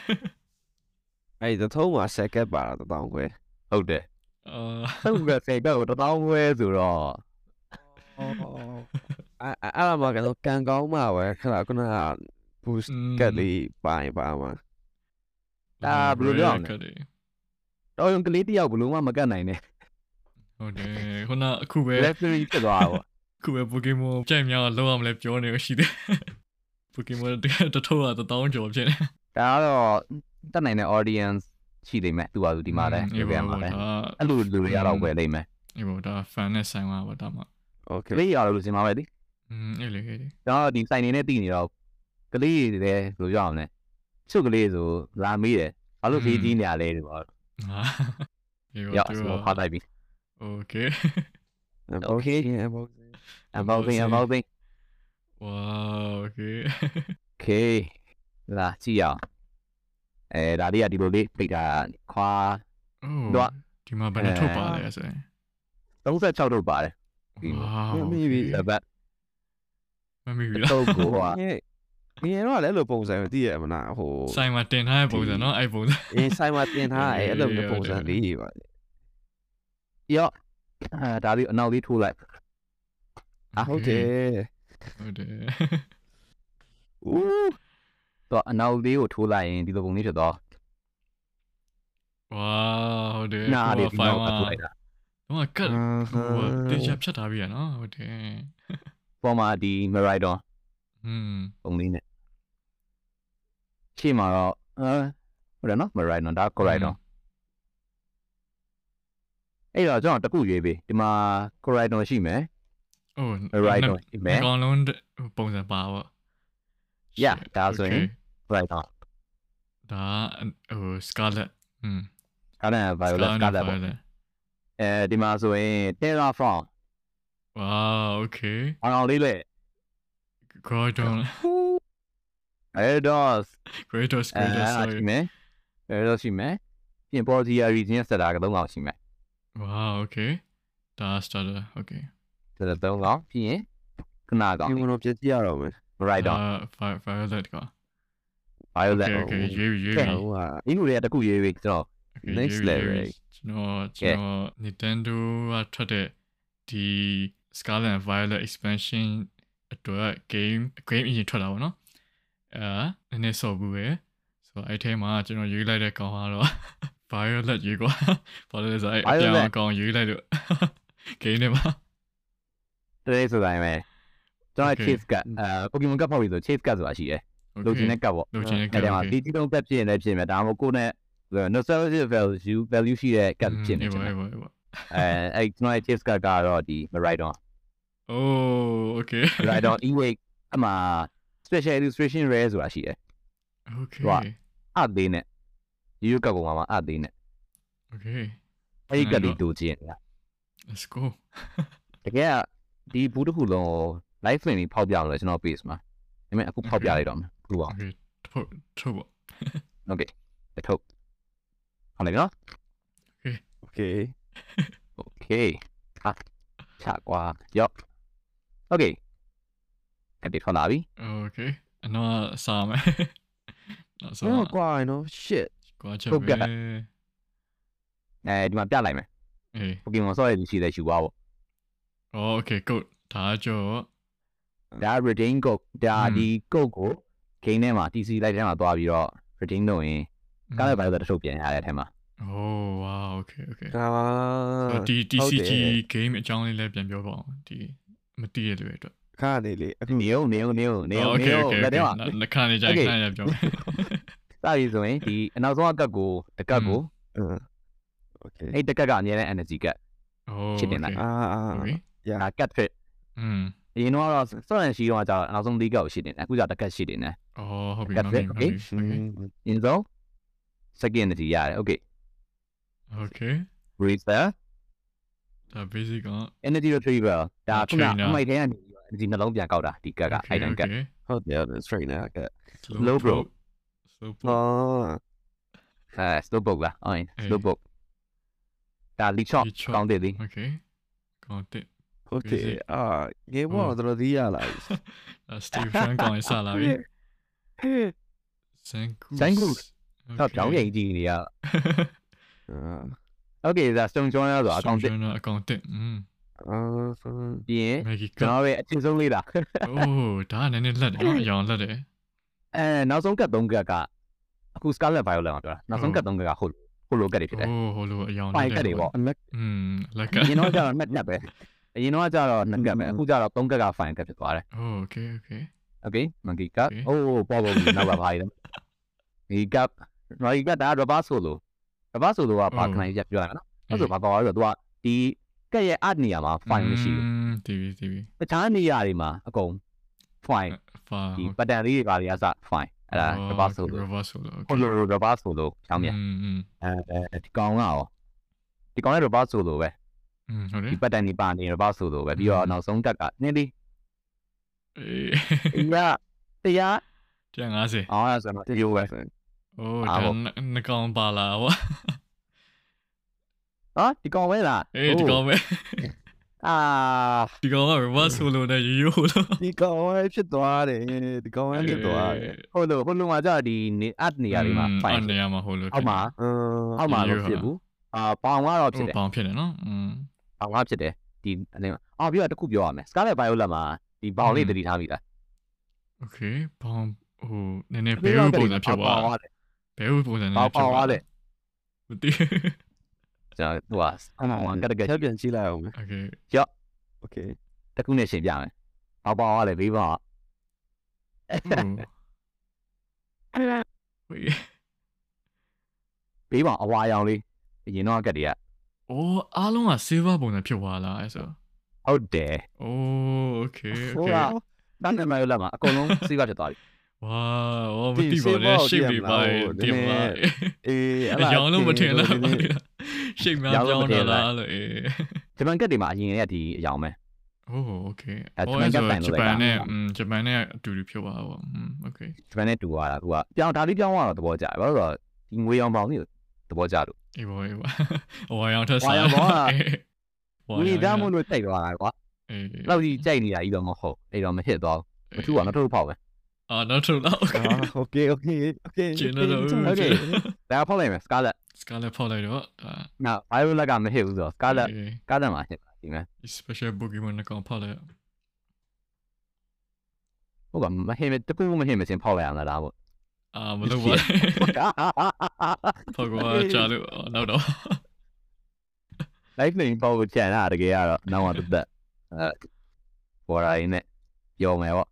အဲ့ဒီထုံးမှာ second ပါတာတောင်းခွဲဟုတ်တယ်အာဟုတ်ကဲ့စေကကို1000ခွဲဆိုတော့အဲ့အဲ့ဒါမှကတော့ကန်ကောင်းမှာပဲခဏခုနက boost ကတ်လေးပိုင်းပါမှာ ဒါဘယ်လိုပြောလဲတော်ရုံကလေးတယောက်ဘယ်လိုမှမကတ်နိုင်နဲ့ဟုတ်တယ်ခုနအခုပဲ legendary ဖြစ်သွားတာပေါ့ခုပဲ Pokemon ကြိုက်များလောက်အောင်လဲပြောနေရရှိတယ် Pokemon တကယ်တထုတ်တာတောင်းကြော်ဖြစ်နေဒါကတော့တက်နိုင်တဲ့ audience ရှိနေမယ်သူကသူဒီမှာလဲဒီပြန်မှာလဲအဲ့လိုလူတွေရတော့ပဲနေမယ်အေးပေါ့ဒါ fan နဲ့ဆိုင်မှာပေါ့ဒါမှ okay လေးရလို့စင်ပါပဲဒီอืมအဲ့လေခဲ့တယ်ဒါဒီဆိုင်နေနဲ့တည်နေတော့ကလေးတွေလည်းဘယ်လိုရအောင်လဲ ချုပ်ကလေးဆိုလာမေးတယ်ဘာလို့ကြီးကြီးနေရလဲဒီပေါ့ဟာအေးရပါဆိုတော့ဖားလိုက်ပြီ Okay okay unboxing unboxing unboxing wow okay okay လာကြည့်အောင်အဲဒါလေးကဒီလိုလေးပိတ်တာခွာ oh တော့ဒီမှာဘယ်နဲ့ထုတ်ပါလဲဆိုရင်36ထုတ်ပါတယ်ဒီမှာ wow မိပြီဒါပတ်မမီပြီလားထုတ်ကိုဟာ ငယ်တော့လည်းအဲ့လိုပုံစံမျိုးသိရမလားဟိုဆိုင်မှာတင်ထားတဲ့ပုံစံနော်အဲ့ပုံစံအင်းဆိုင်မှာတင်ထားတဲ့အဲ့လိုမျိုးပုံစံလေးတွေပါရောအဲဒါလေးအနောက်လေးထိုးလိုက်အာဟုတ်တယ်ဟုတ်တယ်ဦးတော့အနောက်လေးကိုထိုးလိုက်ရင်ဒီလိုပုံလေးဖြစ်သွားဝါဟုတ်တယ်နားလေးဒီနောက်ထိုးလိုက်တာတော့ကတ်ဟိုတေချာဖြတ်ထားပြီရနော်ဟုတ်တယ်ပေါ်မှာဒီ Meridon อืมပုံလေးနဲ့ ရှေ့မှာတော့အဲဟုတ်တယ်နော် Meridon ဒါ Coridon အဲ့တော့ကျွန်တော်တစ်ခုရွေးပေးဒီမှာ Coridon ရှိမယ်အိုး Miraidon ရှိမယ်အကောင်လုံးပုံစံပါပေါ့ Yeah ဒါဆိုရင် Okay right on ဒါဟို Scarlet อืม Scarlet and Violet Scarlet ပေါ့အဲဒီမှာဆိုရင် Terraform Wow okay အောင်အောင်လေးလေ Gordon Kratos Kratos Kratos ရှိမယ် Kratos ရှိမယ်ပြင် Portia region setter က၃လောက်ရှိမယ် Wow okay ဒါ starter okay ဒါ၃လောက်ပြီးရင်ခဏကောင်ဒီမလို့ပြည့်ကြည့်ရတော့မယ် right on violet က violet okay okay ရွေးရွေးဟိုကအင်းတို့တွေကတခုရွေးပြီးကျွန်တော် next level ကျွန်တော်ကျွန်တော် Nintendo ကထွက်တဲ့ဒီ Scarlet and Violet expansion အတွက် game game engine ထွက်တာပေါ့နော် အဲနည်းနည်းစော်ဘူးပဲဆိုတော့အဲ့ထဲမှာကျွန်တော်ရေးလိုက်တဲ့ကောင်ကတော့ Violet ရေးကွာဘာလို့လဲဆိုတော့အဲ့အပြောင်းအကောင်ရေးလိုက်လို့ game ထဲမှာတရေဆိုတိုင်းပဲကျွန်တော် Okay. chase ကအဲ Pokemon ကဖောက်ပြီးဆို chase ကဆိုတာရှိတယ်လိုချင်တဲ့ကတ်ပေါ့လိုချင်တဲ့အဲ့ဒါမှာ okay ဒီတိတုံးကတ်ဖြစ်ရင်လည်းဖြစ်မယ်ဒါမှမဟုတ်ကိုယ်နဲ့ nostalgia value value ရှိတဲ့ကတ်ဖြစ်နေအေးချင်ပါတယ်အေးပါအေးပါအဲအဲ့ကျွန်တော် chase ကတ်ကတော့ဒီ Maridon Oh okay Maridon e-wake အမှ special illustration rare ဆိုတာရှိတယ်။ Okay ဟိုအသေးနဲ့ရိုးရိုးကတ်ကုန်မှာအသေးနဲ့ Okay အဲ့ဒီကတ်လေးတို့ချင်းလား Let's go တကယ်ဒီဘူးတစ်ခုလုံးကို live stream ကြီးဖောက်ပြအောင်လဲကျွန်တော် page မှာဒါပေမဲ့အခုဖောက်ပြလိုက်တော့မယ်ဘူးပါ Okay ထုတ်ထုတ်ပါ Okay ထုတ်ဟုတ်တယ်နော် Okay Okay Okay ဟာချကွာယော့ Okay အဲ့ဒီထွက်လာပြီ Okay အနော်စားမယ်နောက်ဆောဆုံးကွာနော် shit ကွာချက်ဟုတ်ပဲကဲ့အဲဒီမှာပြလိုက်မယ်အေး Pokemon ဆော့ရည်ရှိတဲ့ယူပါပေါ့ Oh okay good ဒါကြောဒါ retain code ဒါอืมဒီ code ကို game ထဲမှာ TC လိုက်ထဲမှာသွားပြီးတော့ retain လုပ်ရင်ကားလည်းဘာလို့တထုတ်ပြန်ရတဲ့အထက်မှာ Oh wow okay okay ဒါဆိုတော့ဒီဟုတ်တယ် TCG game အကြောင်းလေးလည်းပြန်ပြောပါအောင်ဒီမသိရတဲ့အတွက် ခါနေလေအခု နေုံနေုံနေုံနေုံ Oh, နေ okay ုံ okay လက်ထဲမှာ okay နှခါနေကြိုင် Okay. ခါရပြောမယ် စပြီဆိုရင်ဒီအနောက်ဆုံးအကတ်ကိုတကတ်ကို အင်းโอเค အဲ့တကတ်ကအမြဲတမ်း energy ကတ် Oh ချစ်တင်လိုက် အာအာ Okay ဒါ cat fit อืม အရင်တော့စော့ရန်ရှိတော့ကျတော့အနောက်ဆုံး၄ကတ်ကိုရှိတင်တယ်အခုကျတကတ်ရှိတင်တယ် Oh ဟုတ်ပြီ That's ဟုတ်ပြီ it, ဟုတ်ပြီ okay? Okay အရင်ဆုံး second energy ရတယ် okay Okay breather ဒါ basic က energy retrieval ဒါခုန Trainer. အမိုက်ထဲကနေ energy နှလုံးပြန်ကောက်တာဒီကတ်ကအဲ့တန်ကတ် Okay ဟုတ်တယ်ဟုတ်တယ် straight နာက Slow bro. slow ဟော bro အဲ slow book လားဟုတ်ရင်အေး slow book ဒါ lead shot Lead shot. ကောင်းတယ်လေ Okay ကောင်းတယ်ဟုတ်တယ် Basic. အာ game ဘောတော့ဒီရလာပြီဒါ Steve Frank ကောင်းရစလာပြီ Zangoose Zangoose တော့ပြောင်းရင်ကြည့်နေရအာ okay ဒါ stone joiner ဆိုအကောင့်တစ်အကောင့်တစ်อืมအာ ပြီးရင်ကျွန်တော်ရဲ့အချင်းဆုံးလေးတာအိုးဒါကနည်းနည်းလက်တယ်နော်အရောင်လက်တယ်အဲနောက်ဆုံးကတ်၃ကတ်ကအခု Scarlet Violet အောင်ပြောတာနောက်ဆုံးကတ်၃ကတ်ကဟုတ်ဟိုလိုကတ်တွေဖြစ်တယ်အိုးဟိုလိုအရောင်လက်တယ်ကတ်တွေပေါ့အမက်อืมလက်ကတ်ကျွန်တော်ကတော့ match နဲ့ပဲအရင်တော့ကျတော့နှစ်ကတ်ပဲအခုကျတော့သုံးကတ်က fine ကတ်ဖြစ်သွားတယ်။ Okay okay okay monkey cup အိုးပေါ်ပေါ်နောက်ပါပါရည်။ monkey cup monkey cup ဒါ rubber solo rubber solo ကပါခဏရပြရတာနော်။အဲ့ဆိုဘာပါလဲဆိုတော့ तू ကဒီ ကက်ရဲ့အနေရာမှာ file မရှိဘူး။တီးပြီတီးပြီ။တခြားနေရာတွေမှာအကုန် file ဒီ pattern လေးတွေပါလေအစ file အဲ့ဒါ reverse လို့ reverse လို့ဟုတ်လို့ reverse လို့ဖြောင်းမြန်။အဲဒီကောင်ကရောဒီကောင်လည်း reverse လို့ပဲ။ဟုတ်တယ်။ဒီ pattern တွေပါနေ reverse လို့ပဲပြီးတော့နောက်ဆုံးတက်ကနင်းလေးအေးရတရား150အော်ဆိုတော့ဒီလိုပဲ။အိုးဒါနှစ်ကောင်ပါလာဗော။ ဟာဒီကောင်ပဲလားအေးဒီကောင်ပဲအာဒီကောင်က reverse solo နဲ့ရိုးရိုးလို့ဒီကောင်ပဲဖြစ်သွားတယ်ဒီကောင်ပဲဖြစ်သွားတယ်ဟုတ်လို့ဟိုလိုမှာကြာဒီနေအတ်နေရာတွေမှာ fight အတ်နေရာမှာဟိုလိုအောက်မှာအောက်မှာတော့ဖြစ်ဘူးအာပေါင်ကတော့ဖြစ်တယ်ပေါင်ဖြစ်တယ်နော်อืมပေါင်ကဖြစ်တယ်ဒီအနေမှာအော်ပြီးတော့တခုပြောရမယ် Scarlet Violet မှာဒီပေါင်လေးတတိထားမိလား Okay ပေါင်ဟိုနည်းနည်းဘဲဥပုံစံဖြစ်သွားတယ်ဘဲဥပုံစံနည်းဖြစ်သွားတယ်မသိ ကျွန်တော်ဟိုဟာပေါင်ကတကယ် ထပ်ပြန်ကြည့်လိုက်အောင်မယ် โอเค โอเค တစ်ခုနဲ့ရှင်းပြမယ်ပေါင်ပေါင်ရတယ်ဘေးပေါင် ဝေး ဘေးပေါင်အဝါရောင်လေးအရင်တော့ကတ်တွေက အိုးအားလုံးက silver ပုံစံဖြစ်သွားလားအဲ့ဆို ဟုတ်တယ် โอ้โอเคโอ ဟို เค ကတန်းနေမှလက်မှာအကုန်လုံးစီးကဖြစ်သွားပြီ ဝါဟောမသိပါနဲ့ရှိပြီပါတင်ပါ အေး အရောင်လုံးမထင်လား ရှိမှပြောင်းတော့လားလို့အေး ဂျပန်ကတ်တွေမှာအရင်ကဒီအယောင်ပဲ โอ้โอเค အဲ ဟော ဂျ ဆို ပန်ကတိုင်လို့ ဂျပန်နဲ့ လိုက်တာ อืมဂျပန်နဲ့အတူတူဖြစ်သွားတာပေါ့อืมโอเค ဂျပန်နဲ့တူသွားတာသူကပြောင်းဒါလေးပြောင်းသွားတော့သဘောကျတယ်ဘာလို့လဲဆိုတော့ဒီငွေရောင်ပေါင်းမျိုးသဘောကျလို့ အေးဘောအေးဘောဝါရောင်ထက် ဝါရောင်ဘောက ဝါ ငွေ ရောင် တမ်းမို့လို့တိတ်သွားတာကွာ အေး လောက်ကြီးကြိုက်နေတာကြီးတော့မဟုတ်အဲ့တော့မဖြစ်သွားဘူးမထူအောင်မထူဖောက်ပဲ အာနောက်ထပ်လောက် အာโอเคโอเคโอเค ကျင်းတော့ โอเค ဒါဖောက်လိုက်မယ် Scarlet စကားလည်းဖောက်လိုက်တော့ဒါနောက် Violet ကမဟစ်ဘူးဆိုတော့ Scarlet အေး Scarlet မှာဟစ်ဒီမဲ့ special Pokemon နဲ့ကောင်ဖောက်လိုက်ဟုတ်ကမဟစ်မတကူမဟစ်မစင်ဖောက်လိုက်အောင်လားဒါပေါ့အာမလုပ်ပါဖောက်ကချာလို့နောက်တော့ Life lane ပေါ့ချန်တာတကယ်ကတော့နောက်မှတက်တက်အဲပေါ်လာရင်းနဲ့ပြောမယ်ပေါ့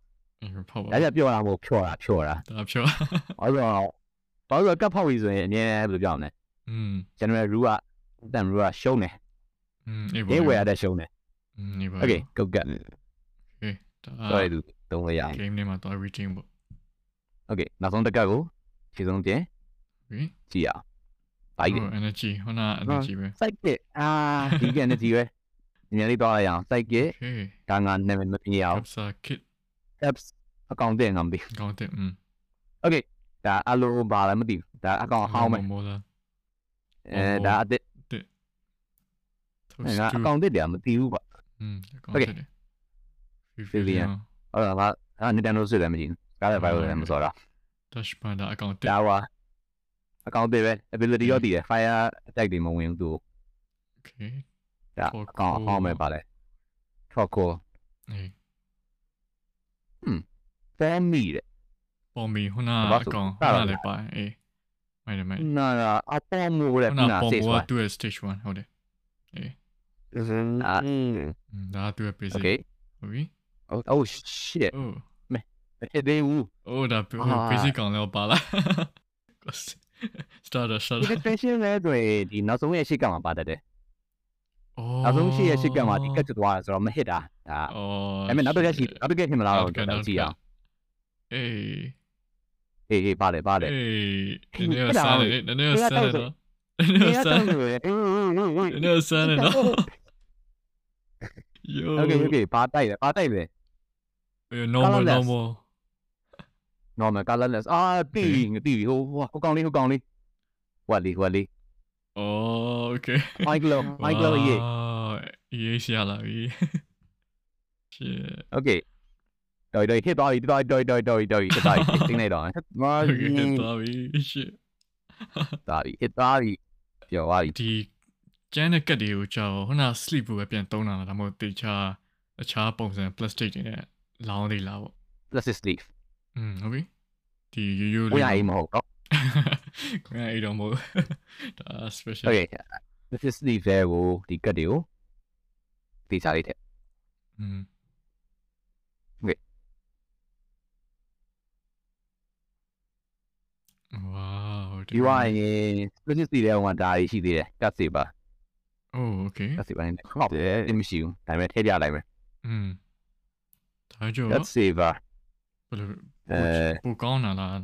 ဖောက်ပါဒါကြပြောတာမဟုတ်ဖြောတာဖြောတာဒါဖြောဘာလို့လဲ ဘာလို့လဲကပ်ဖောက်ပြီဆိုရင်အမြဲဘယ်လိုပြောမလဲ อืม general rule ကတန် rule ကရှုံးတယ် อืมအေး ။ရေးဝယ်ရတဲ့ရှုံးတယ် อืมနေပါ ။ Okay go get ဒါ sorry သူသုံးလို့ရအောင် game နဲ့မှာတော့ reading ပေါ့ ။ Okay နောက်ဆုံးတစ်ကတ်ကိုခြေဆုံးတင် ဟေး ကြည့်ရအောင်။ဘာကြီးလဲ energy ဟိုနာ energy ပဲ ။ psychic အာဒီက energy ပဲ။ညနေတော့ရအောင် psychic okay ဒါငါနာမည်မပြရအောင် capsa kit apps အကောင့်တင်ငါမသိ ကောင်းတယ်อืม ။ Okay ဒါအလိုဘာလဲမသိဘူး။ဒါအကောင့်ဟောင်းမယ်မောလား။အဲဒါအစ် toast ငါအကောင့်တစ်တယ်မသိဘူးပါอืมကောင်း Okay တယ် Vivian ဟုတ်လားငါငါ Nintendo Switch လည်းမကြည့်ဘူး။ Scarlet Violet လည်းမစောတာ dash panda account ။ဒါဝါအကောင့်တစ်ပဲ ability ရောတည်တယ် fire attack တွေမဝင်ဘူးသူ okay ဒါအကောင့်ဟောင်းမယ်ပါလေ။ Troco အေး fan me တဲ့ ပေါ်မီဟိုနာအကောင်ဟိုနာလည်းပါအေးမိုင်မိုင်နာနာအပေါ်မူလည်းဟိုနာပေါ်မူကသူ့ရဲ့ stage 1ဟုတ်တယ်အေးအာဒါသူ့ရဲ့ PC ဟုတ်ပြီ oh shit မဲဟဲ့ဒေဦး oh ဒါ PC ကောင်လည်းပါလား starter starter ဒီ tension လဲတွေဒီနောက်ဆုံးရဲ့ရှေ့ကမှာပါတတ်တယ်နောက်ဆုံးရှိရရှိကံမှာဒီကတ်ချသွားတယ်ဆိုတော့မဟစ်တာဒါဒါပေမဲ့နောက်တစ်ခါရှိနောက်တစ်ခါခင်မလာတော့ကြည့်အောင်အေး အေးအေးပါတယ်ပါတယ်အေးနည်းနည်းဆန်းတယ်နည်းနည်းဆန်းတယ်နော်နည်းနဒီည်းကဆတောန်းင်းတယ်လို့နည်းနည်းဆန်းတယ်နော် yo Okay okay ပါတိုက်တယ်ပါတိုက်တယ် normal Colorless normal normal colorless အာတီးငတီးဟိုဟိုကောင်လေးဟိုကောင်လေးဝက်လေးဝက်လေး oh okay my glow my glow ရေးရေးရှာလာပြီ shit okay တော်တော်ဟစ်သွားပြီတော်တော်တော်တော်တော်တော်တော်တင်းနေတော့မာ okay သွားပြီ shit တာပြီဟစ်သွားပြီပြောသွားပြီ ဒီကျန်းတဲ့ကတ်တွေကိုကြောက်ဟိုနာ sleep ကိုပဲပြန်သုံးတာလားဒါမှမဟုတ်တေချာအခြားပုံစံ plastic တွေနဲ့လောင်းသေးလားပေါ့ plastic sleeve อืมဟုတ်ပြီဒီရိုးရိုး ဝယ်ရအိမ်မဟုတ်တော့ ခွင့်အိတော့မဟုတ်ဒါ special okay plastic sleeve တွေကိုဒီကတ်တွေကိုတေချာလေးထည့် อืม ဝါး ဒီဝိုင်းရင် plastic sleeve တွေကဒါတွေရှိသေးတယ်ကတ်စီပါ โอ้โอเค ကတ်စီပါနေဟုတ်တယ်အမရှိဘူးဒါပေမဲ့ထည့်ပြလိုက်မယ် อืมဒါကြော ကတ်စီပါ ဘယ်လို အဲ ပူကောင်းတာလား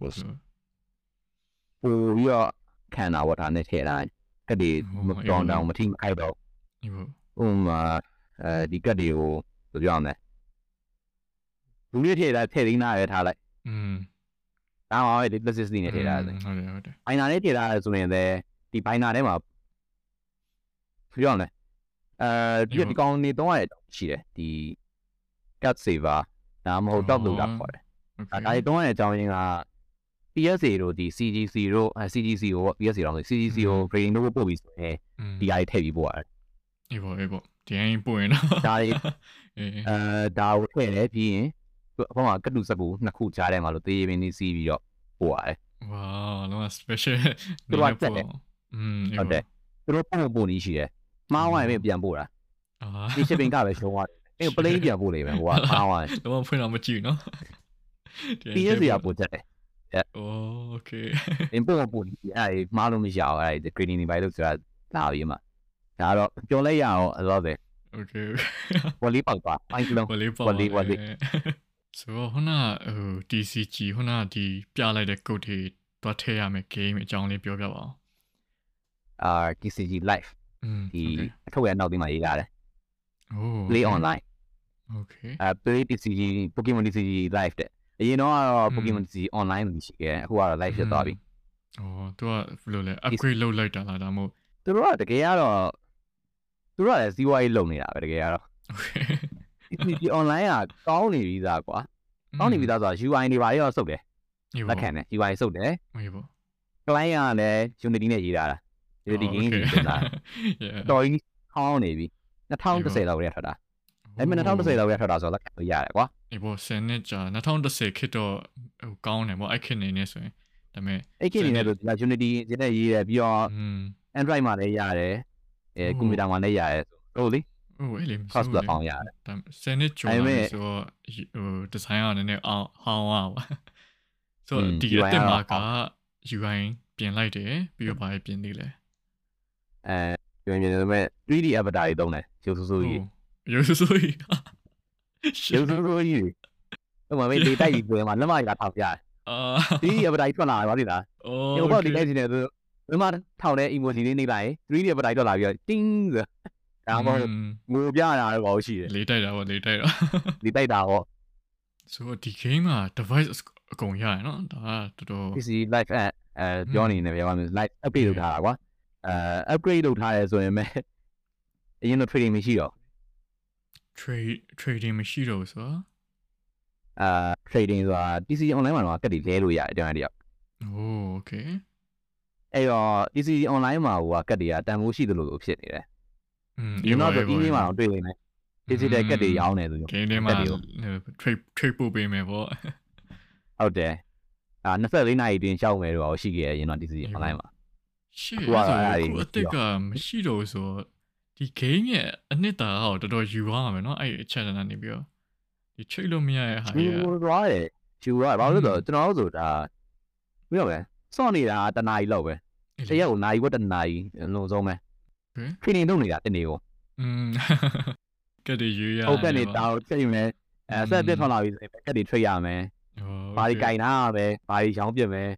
ပို့ပြီးတော့ခံတာဝတ်တာနဲ့ထည့်လိုက်ကတ်တွေမတောင်းတောင်းမထိမခိုက်တော့ ဒီဘ ဥပမာအဲဒီကတ်တွေကိုဘယ်လိုပြောရမလဲလူလေးထည့်တာထည့်ရင်းနာရဲထားလိုက် อืม ဒါမှပဲ duplicity နဲ့ထည့်ထားတယ်ဟုတ်တယ်ဟုတ်တယ် binder နဲ့ထည့်ထားတယ်ဆိုရင်လည်းဒီ binder ထဲမှာပြောရမလဲအဲဒီဒီကောင်နေတော့ရရှိတယ်ဒီ cut saver ဒါမှမဟုတ် top loader ခေါ်တယ်ဒါတွေတော့ရတဲ့အကြောင်းရင်းက PSA တို့ဒီ CGC တို့ CGC ကို PSA တော့ CGC ကို grading တို့ပို့ပြီးဆိုရင်ဒီ AI ထည့်ပြီးပို့ရတယ်အေးပေါ့အေးပေါ့ဒီ AI ပို့ရင်တော့ဒါတွေအဲဒါကိုထည့်တယ်ပြီးရင် သူအဖေကကတုစက်ကိုနှစ်ခုကြားထဲမှာလို့တေးရင်းနေစီးပြီးတော့ပို့ရတယ်ဝါးလုံး special သူကတက်တယ်อืมဟုတ်တယ်သူတို့ပို့ဖို့နေရှိတယ်မှားဝိုင်းပဲပြန်ပို့တာအာဒီ shipping ကပဲရှုံးသွားတယ်အဲ့ plane ပြန်ပို့လိုက်ပဲဟိုကမှားဝိုင်းတော့ဖွင့်တော့မကြည့်နော် PS ရပို့တက်တယ် Yeah. Oh, okay. အင်ပို့ပို့အဲ့မှားလို့မရအောင်အဲ့ဒီ training တွေပါလို့ဆိုတာလာပြီးမှဒါတော့ပြောလိုက်ရအောင်အဲ့တော့ပဲ Okay. ဝလီပေါက်ပါ ပိုင်းကလုံးဝလီပေါက်ဝလီဝလီ ဆိုတော့ခုနကဟို DCG ခုနကဒီပြလိုက်တဲ့ code တွေတွားထည့်ရမယ် game အကြောင်းလေးပြောပြပါအောင် အာ TCG live อืม ဒီအထုတ်ရဲ့နောက်ပြီးမှရေးလာတယ် โอ้ play online okay အဲ play TCG Pokemon TCG live တဲ့အရင်တော့ကတော့ อืม Pokemon TCG online လို့ရှိခဲ့အခုကတော့ live ဖြစ်သွားပြီ อ๋อသူကဘယ်လိုလဲ upgrade လုပ်လိုက်တာလားဒါမှမဟုတ် သူတို့ကတကယ်ကတော့သူတို့ကလည်းစီးပွားရေးလုပ်နေတာပဲတကယ်ကတော့ okay TCG online ကကောင်းနေပြီသားကွာကောင်းနေပြီသားဆိုတာ UI တွေပါရောစုပ်တယ်လက်ခံတယ် UI စုပ်တယ်ဟေးပေါ့ client ကလည်း Unity နဲ့ရေးတာလား Unity game တွေတင်တာ yeah တော်ကြီးကောင်းနေပြီ2010လောက်ရထွက်တာဒါပေမဲ့2010လောက်ရထွက်တာဆိုတော့လက်ခံလို့ရတယ်ကွာအေးပေါ့10နှစ်ကြာ2010ခစ်တော့ဟိုကောင်းတယ်ပေါ့အဲ့ခစ်နေနေဆိုရင်ဒါပေမဲ့အဲ့ကိနေနဲ့ဆိုဒီ Unity ဒီနဲ့ရေးတယ်ပြီးတော့อืม Android မှာလည်းရတယ်အဲဟုတ်ကွန်ပျူတာမှာလည်းရတယ်ဆိုတော့လေ ဟိုအဲ့လေ cross platform ရတယ်ဒါ10နှစ်ကျော်ဒါပေမဲ့လာဆိုတော့ဟိုဒီဇိုင်းကနည်းနည်းအောင်ဟောင်းသွားပါဆိုอืတော့มဒီ UI အတက်မှာကက UI ပြင်လိုက်တယ်ပြီးတော့ဘာပြင်သေးလဲအဲပြန်ပြန်ဆိုမဲ့ 3D avatar တွေတုံးတယ်ရုပ်ဆိုးဆိုးကြီးရုပ်ဆိုးကြီးရုပ်ဆိုးဆိုးကြီးဟိုမှာမေးဒေတာကြီးပြန်မှာလက်မကြီးလာထောက်ပြတယ်အာ 3D avatar ကြီးထွက်လာတယ်ဗောဒီလားအော်ဒီဘောဒီလိုက်နေတယ်ဆိုဘယ်မှာထောက်တဲ့ emoji လေးနေလိုက် 3D avatar ထွက်လာပြီးတော့တင်းဆို ဒါမှမဟုတ်ငိုပြတာလည်းပေါ့ရှိတယ် လေးတိုက်တာပေါ့လေးတိုက်တာ ဒီတိုက်တာပေါ့ ဆိုတော့ဒီ game မှာ device အကုန်ရရနော်ဒါကတော်တော် PC live အဲအဲပြောနေတယ်ပြောရမယ် live update လုပ်ထားတာကွာအဲ upgrade လုပ်ထားရဲဆိုရင်မဲ့အရင်တော့ trading မရှိတော့ trade trading မရှိတော့ဘူးဆိုတော့ အာ trading ဆိုတာ PC online မှာတော့ကတ်တွေလဲလို့ရတယ်ကျွန်တော်တို့ โอ้โอเค အဲ့တော့ PC online မှာဟိုကကတ်တွေကတန်ဖိုးရှိသလိုလိုဖြစ်နေတယ် อืม ဒီတော့ဆို email မှာတော့တွေ့နေတယ် digital ကတ်တွေရောင်းနေသူ ဂိမ်းထဲမှာ trade trade ပို့ပေးမယ်ပေါ့ ဟုတ်တယ်အာ24နာရီတွင်ရှောက်မယ်တော့ရှိခဲ့ရင်တော့ DC online မှာ ရှေ့ ခုက ဆို အဲ့ဒါ ခု တွေ အသက်ကမရှိတော့ဘူးဆိုတော့ဒီ game ရဲ့အနှစ်သာရကိုတော်တော်ယူသွားမှာပဲเนาะအဲ့အချက်ကနေပြီးတော့ဒီ trade လို့မရတဲ့ဟာ ကျူ ကြီးက သွားတယ်ကျူသွားတယ်ဘာလို့လဲဆိုတော့ကျွန်တော်တို့ဆိုတာပြီးတော့ပဲစောင့်နေတာတနားရီလောက်ပဲတရက်ကိုနာရီဝက်တနာရီလုံးစုံပဲ training လုပ်နေတာတနေ့ကို อืม ကတည်းယူရ ဟုတ်ကဲ့နေတောင်းချိန်မယ်အဲဆက်ပြတ်ထွက်လာပြီဆိုရင်ကတ်တွေ trade ရမယ်ဘာဒီကင်နာပဲဘာဒီရောင်းပြမယ်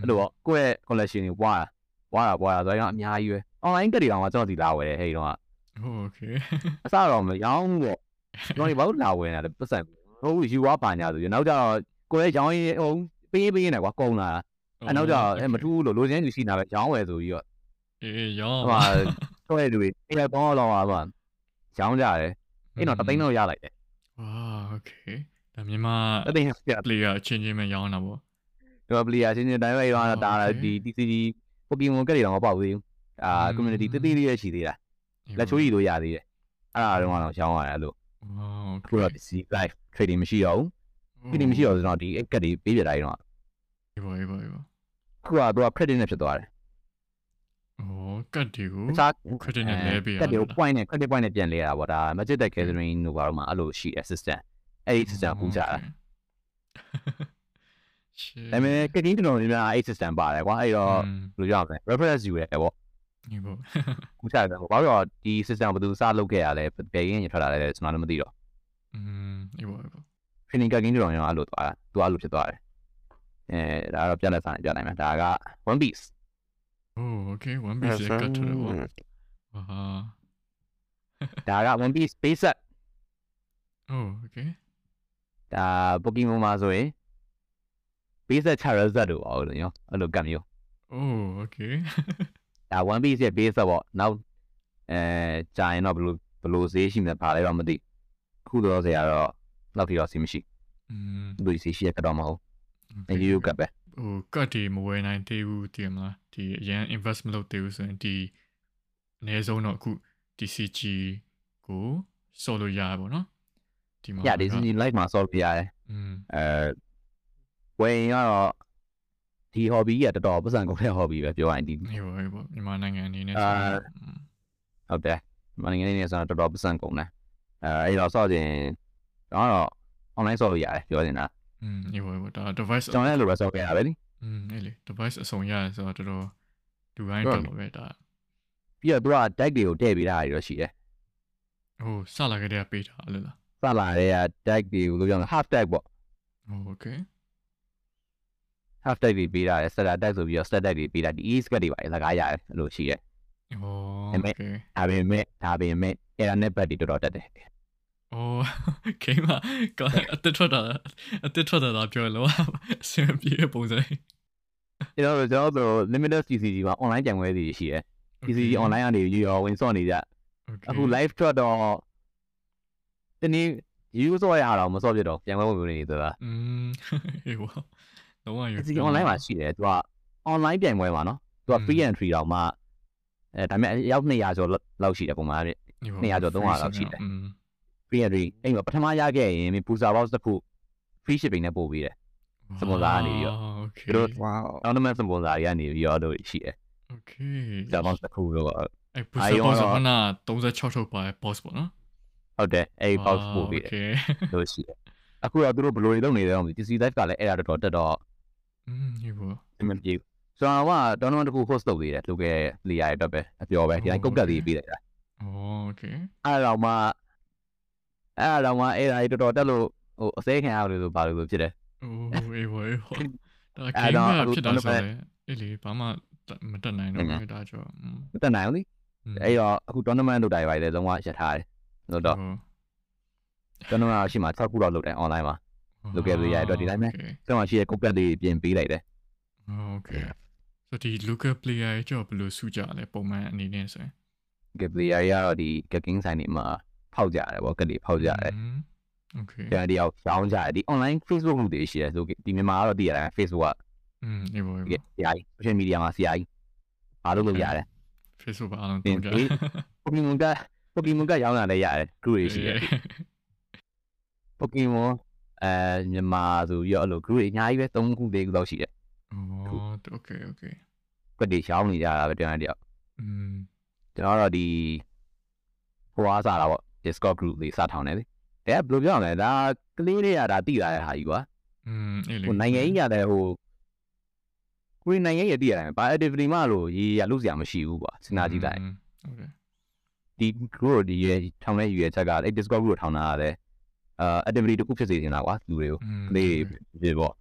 အဲ့လိုပေါ့ကိုယ့်ရဲ့ collection တွေပွားတာပွားတာပွားတာဆိုတော့အများကြီးပဲ online ကတ်တွေတောင်မှကျွန်တော်ဒီလာဝယ်တယ်ဟဲ့တော့ โอเค အစတော့မရောင်းဘူးပေါ့ကျွန်တော်ဒီဘာလို့လာဝယ်နေတာလဲပတ်စံဟုတ်ဘူးယူဝါပါညာဆိုရင်နောက်ကျတော့ကိုယ်ရဲ့ရောင်းရင်ဟိုပေးပေးနေကွာကုန်လာအဲ့နောက်ကျတော့အဲမထူးလို့လိုချင်လူရှိနေတာပဲရောင်းဝယ်ဆိုပြီးတော့ အေးရောင်း ဟိုမှာတော့ရဲ့လူတွေအဲ့ဒါပေါင်းတော့ပါပါရောင်းကြတယ်အဲ့တော့တသိန်းတော့ရလိုက်တယ် ဝါโอเคဒါမြန်မာ တသိန်းပြ player အချင်းချင်းပဲရောင်းတာပေါ့ ဒီမှာ player ချင်းချင်းတိုင်းပဲရောင်းတာဒါဒီ TCG Pokemon ကတ်တွေတော့မပေါက်သေးဘူးအာ community တသိလေးရရှိသေးတာလက်ချိုးကြီးလို့ရသေးတယ်အဲ့ဒါတော့တော့ရောင်းရတယ်လို့ ဝါโอ ခုတော့ TCG live trading မရှိတော့ဘူး trading မရှိတော့ဆိုတော့ဒီကတ်တွေပေးပြတိုင်းတော့ အေးပါအေးပါအေးပါ ခုကတော့ credit နဲ့ဖြစ်သွားတယ် ဩကတ်တွေကို credit နဲ့လဲပေးရတာကတ်တွေကို point နဲ့ credit point နဲ့ပြန်လဲရတာပေါ့ဒါ magic deck gathering တို့ဘာလို့မှအဲ့လိုရှိ assistant အဲ့ဒီ system ပူကြတာဒါပေမဲ့ကတ်ကင်းကျွန်တော်တို့များအဲ့ system ပါတယ်ကွာအဲ့တော့ဘယ်လိုရမလဲ reference ယူရတယ်ပေါ့ဒီပေါ့ကူချရတယ်ပေါ့ဘာလို့ဒီ system ဘယ်သူစလုပ်ခဲ့ရလဲဘယ်ရင်းရထွက်လာလဲကျွန်တော်လည်းမသိတော့อืมဒီပေါ့ဒီပေါ့ training ကတ်ကင်းကျွန်တော်ရောအဲ့လိုသွားတာသူအဲ့လိုဖြစ်သွားတယ်အဲဒါတော့ပြန်လဲစာနေပြနိုင်မှာဒါက one piece Oh, okay, One Piece ရဲ့ cut ထွက်တယ်ပေါ့။ဟာ။ဒါက One Piece Space Up ။ Oh, okay. ဒါ Pokemon မှာဆိုရင် Base Up Charizard တို့ပါလို့နော်။အဲ့လိုကတ်မျိုး။ Oh, okay. ဒါ One Piece ရဲ့ Base Up ပေါ့။နောက်အဲကြာရင်တော့ဘလို့ဘလို့ဈေးရှိမှပါလဲတော့မသိ။ခုတော့ဆရာတော့လောက်ထိတော့စီမရှိ။อืมဘယ်ဈေးရှိရကတော့မဟုတ်။အဲဒီကပဲ။ ဟိုကတ်တွေမဝယ်နိုင်သေးဘူးတည်မလားဒီအရင် invest မလုပ်သေးဘူးဆိုရင်ဒီအနည်းဆုံးတော့အခု DCG ကိုဆော်လို့ရပါတော့ဒီမှာည DCG live မှာဆော်လို့ရတယ်အဲဝယ်ရင်ကတော့ဒီ hobby ကြီးကတော်တော်ပတ်စံကုန်တဲ့ hobby ပဲပြောရရင်ဒီဟုတ်ပါဘူးမြန်မာနိုင်ငံအနေနဲ့အာဟုတ်တယ်မြန်မာနိုင်ငံအနေနဲ့ဆိုတော့တော်တော်ပတ်စံကုန်တယ်အဲအဲ့တော့ဆော့ခြင်းတော့ online ဆော့လို့ရတယ်ပြောနေတာ อืมဟေးပါဟေးပါဒါ device ကျွန်တော်လည်းလိုပဲဆော့ခဲ့ရပဲလေ อืมအဲ့လေ device အစုံရတယ်ဆိုတော့တော်တော်လူတိုင်း ဟုတ် တော်တော်ပဲဒါ ပြီးတော့သူက tag တွေကိုထည့်ပေးတာတွေတော့ရှိတယ် ဟိုစလာခဲ့တဲ့ကပေးတာအဲ့လိုလား စလာတဲ့က tag တွေကိုလို့ပြောရင် half tag ပေါ့ โอเค half tag တွေပေးတာလေ starter tag ဆိုပြီးတော့ start tag တွေပေးတာဒီ e square တွေပါလကားရတယ်အဲ့လိုရှိတယ် โอ အဲ့မဲ့ เค ဒါပေမဲ့ဒါပေမဲ့ error နဲ့ bug တွေတော်တော်တက်တယ် โอ้ခေမကအတစ်ထွက်တာအတစ်ထွက်တာပြောလို့အဆင်ပြေပုံစံ ကျွန်တော်တို့ကျွန်တော်တို့ limited CCG မှာ online ကြံပွဲတွေရှိတယ် CCG online ကနေရောဝင်စော့နေကြအခု live ထွက်တော့ဒီနေ့ use စော့ရအောင်မစော့ပြတော့ကြံပွဲဝင်နေဆိုတာ อืมဟေးဝါတော့ရ CCG online မှာရှိတယ်သူက online ပြိုင်ပွဲမှာနော်သူက free entry တော့မှအဲဒါပေမဲ့ရောက်200ကျော်လောက်ရှိတယ်ပုံမှန်ပြ 200ကျော်300လောက်ရှိတယ် อืม free entry အဲ့မှာပထမရခဲ့ရင် booster box တစ်ခု free shipping နဲ့ပို့ပေးတယ် စပွန်ဆာကနေပြီးတော့ โอเค သူတို့ wow tournament sponsor တွေကနေပြီးတော့တို့ရှိတယ် โอเค booster box တစ်ခုတော့ အဲ့ပူစပေါ်ဆိုခဏ36ထုတ်ပါ boss ပေါ့နော် ဟုတ်တယ်အဲ့ box ပို့ပေးတယ် โอเค လို့ရှိတယ်အခုတော့သူတို့ဘယ်လိုတွေလုပ်နေလဲတော့မသိ PC live ကလည်းအဲ့ဒါတော်တော်တက်တော့ อืมဟေးဝါ အမှန်ကြီးဆိုတော့က tournament တစ်ခု host လုပ်သေးတယ်လုပ်ခဲ့လေရရတော့ပဲအပြောပဲဒီတိုင်းကုတ်ကတ်လေးပေးလိုက်တာ โอเค အဲ့တော့မှ အဲ့တော့မှအဲ့ဒါကြီးတော်တော်တက်လို့ဟိုအစိမ်းခံရလို့ဆိုဘာလို့ဆိုဖြစ်တယ် โอ้เอ้วเอ้วဒါ အဲ့ ကိန်း တော့ က အခု ဖြစ်တာဆို tournament လေအေးလေဘာမှမတက်နိုင်တော့ဘူးဒါကြောင့်อืม မတက်နိုင်ဘူးလေ อืม အဲ့တော့အခု tournament လုပ်တာတွေပါလေလုံးဝရထားတယ်လို့တော့ tournament ရှိမှ6ခုတော့လုပ်တယ် online မှာ လုပ်ခဲ့လို့ရတဲ့အတွက်ဒီတိုင်းပဲ ကျွန်တော်ရှိတဲ့ကုတ်ကတ်လေးပြင်ပေးလိုက်တယ် โอเคဆိုဒီ local player ကြောင့်ဘယ်လိုစုကြလဲပုံမှန်အနေနဲ့ဆိုရင် ကပလီယာရတော့ဒီ gacking ဆိုင်တွေမှာ ဖောက်ကြတယ်ဗောကတ်တွေဖောက်ကြတယ် โอเค ကျွန်တော်ဒီအောင်ရောင်းကြတယ်ဒီ online Facebook group တွေရှိတယ်ဆိုဒီမြန်မာကတော့တည်ရတယ် Facebook อืมအေးဘောအေး က ဘော ဆရာကြီး social media မှာဆရာကြီးအားလုံးလုပ်ရတယ် Facebook ပါအားလုံးတုံးကြ ဒီ Pokemon က Pokemon ကရောင်းတာလည်းရတယ် group တွေရှိတယ် Pokemon အဲမြန်မာဆိုပြီးတော့အဲ့လို group တွေအများကြီးပဲ3ခု4ခုလောက်ရှိတယ် อ๋อโอเคโอเค ကွက်တွေရောင်းနေကြတာပဲကျွန်တော်တယောက် อืม ကျွန်တော်တော့ဒီဟိုအားစားတာပေါ့ Discord group တွေစထောင်တယ်လေဒါကဘယ်လိုပြောရလဲဒါကလေးတွေကဒါတိလာတဲ့ဟာကြီးကွာอืมအဲ့လေဟိုနိုင်ငံကြီးရတဲ့ဟိုကိုရီးနိုင်ငံရဲ့တိရတယ်ဘာ activity မှလို့ရေးရလုပ်စရာမရှိဘူးကွာစဉ်းစားကြည့်လိုက်ဟုတ်တယ်ဒီ group ဒီရထောင်တဲ့ယူရချက်ကအဲ့ Discord group ကိုထောင်တာရတယ်အာ activity တစ်ခုဖြစ်စေချင်တာကွာလူတွေကိုကလေးတွေပေါ့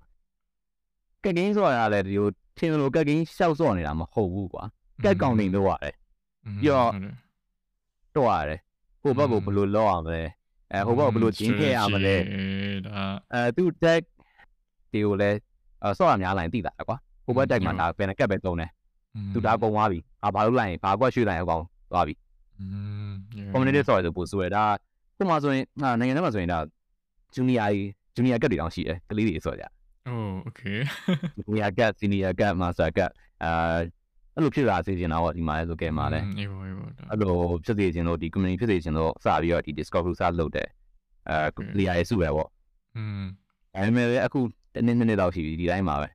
ကက်ကင်းဆိုတာလည်းဒီလိုထင်လို့ကက်ကင်းရှောက်စော့နေတာမဟုတ်ဘူးကွာကက်ကောင်နေလို့ရတယ်ပြီးတော့တော့ရတယ် ဟိုဘက်ကိုဘယ်လိုလောက်ရမလဲအဲဟိုဘက်ကိုဘယ်လိုကျင်းခဲ့ရမလဲ ဒါ အဲသူ tag ဒီကိုလည်းအဆော့ရများလိုက်တိတာကွာဟိုဘက် tag မှာဒါပင်ကက်ပဲသုံးတယ်သူဒါကုန်သွားပြီအာဘာလို့လိုက်ရင်ဘာကွက်ရွှေ့လိုက်အောင်ကောင်သွားပြီ อืม community story ဆိုပို့ဆိုရဒါဟိုမှာဆိုရင်ဟာနိုင်ငံထဲမှာဆိုရင်ဒါ junior ကြီး junior ကတ်တွေတောင်ရှိတယ်ကလေးတွေဆိုကြ โอ้โอเค junior ကတ် senior ကတ် master ကတ်အဲ အဲ့လိုဖြစ်လာစေချင်တာပေါ့ဒီမှာလဲဆိုကဲမှာလဲအေးဘောအေးဘောဒါအဲ့လိုဖြစ်စေချင်လို့ဒီ community ဖြစ်စေချင်လို့စပြီးတော့ဒီ discord group စလုပ်တယ်အဲ player ရေးစုပဲပေါ့อืมဒါပေမဲ့လည်းအခုတနေ့နှစ်နေ့လောက်ရှိပြီဒီတိုင်းမှာပဲ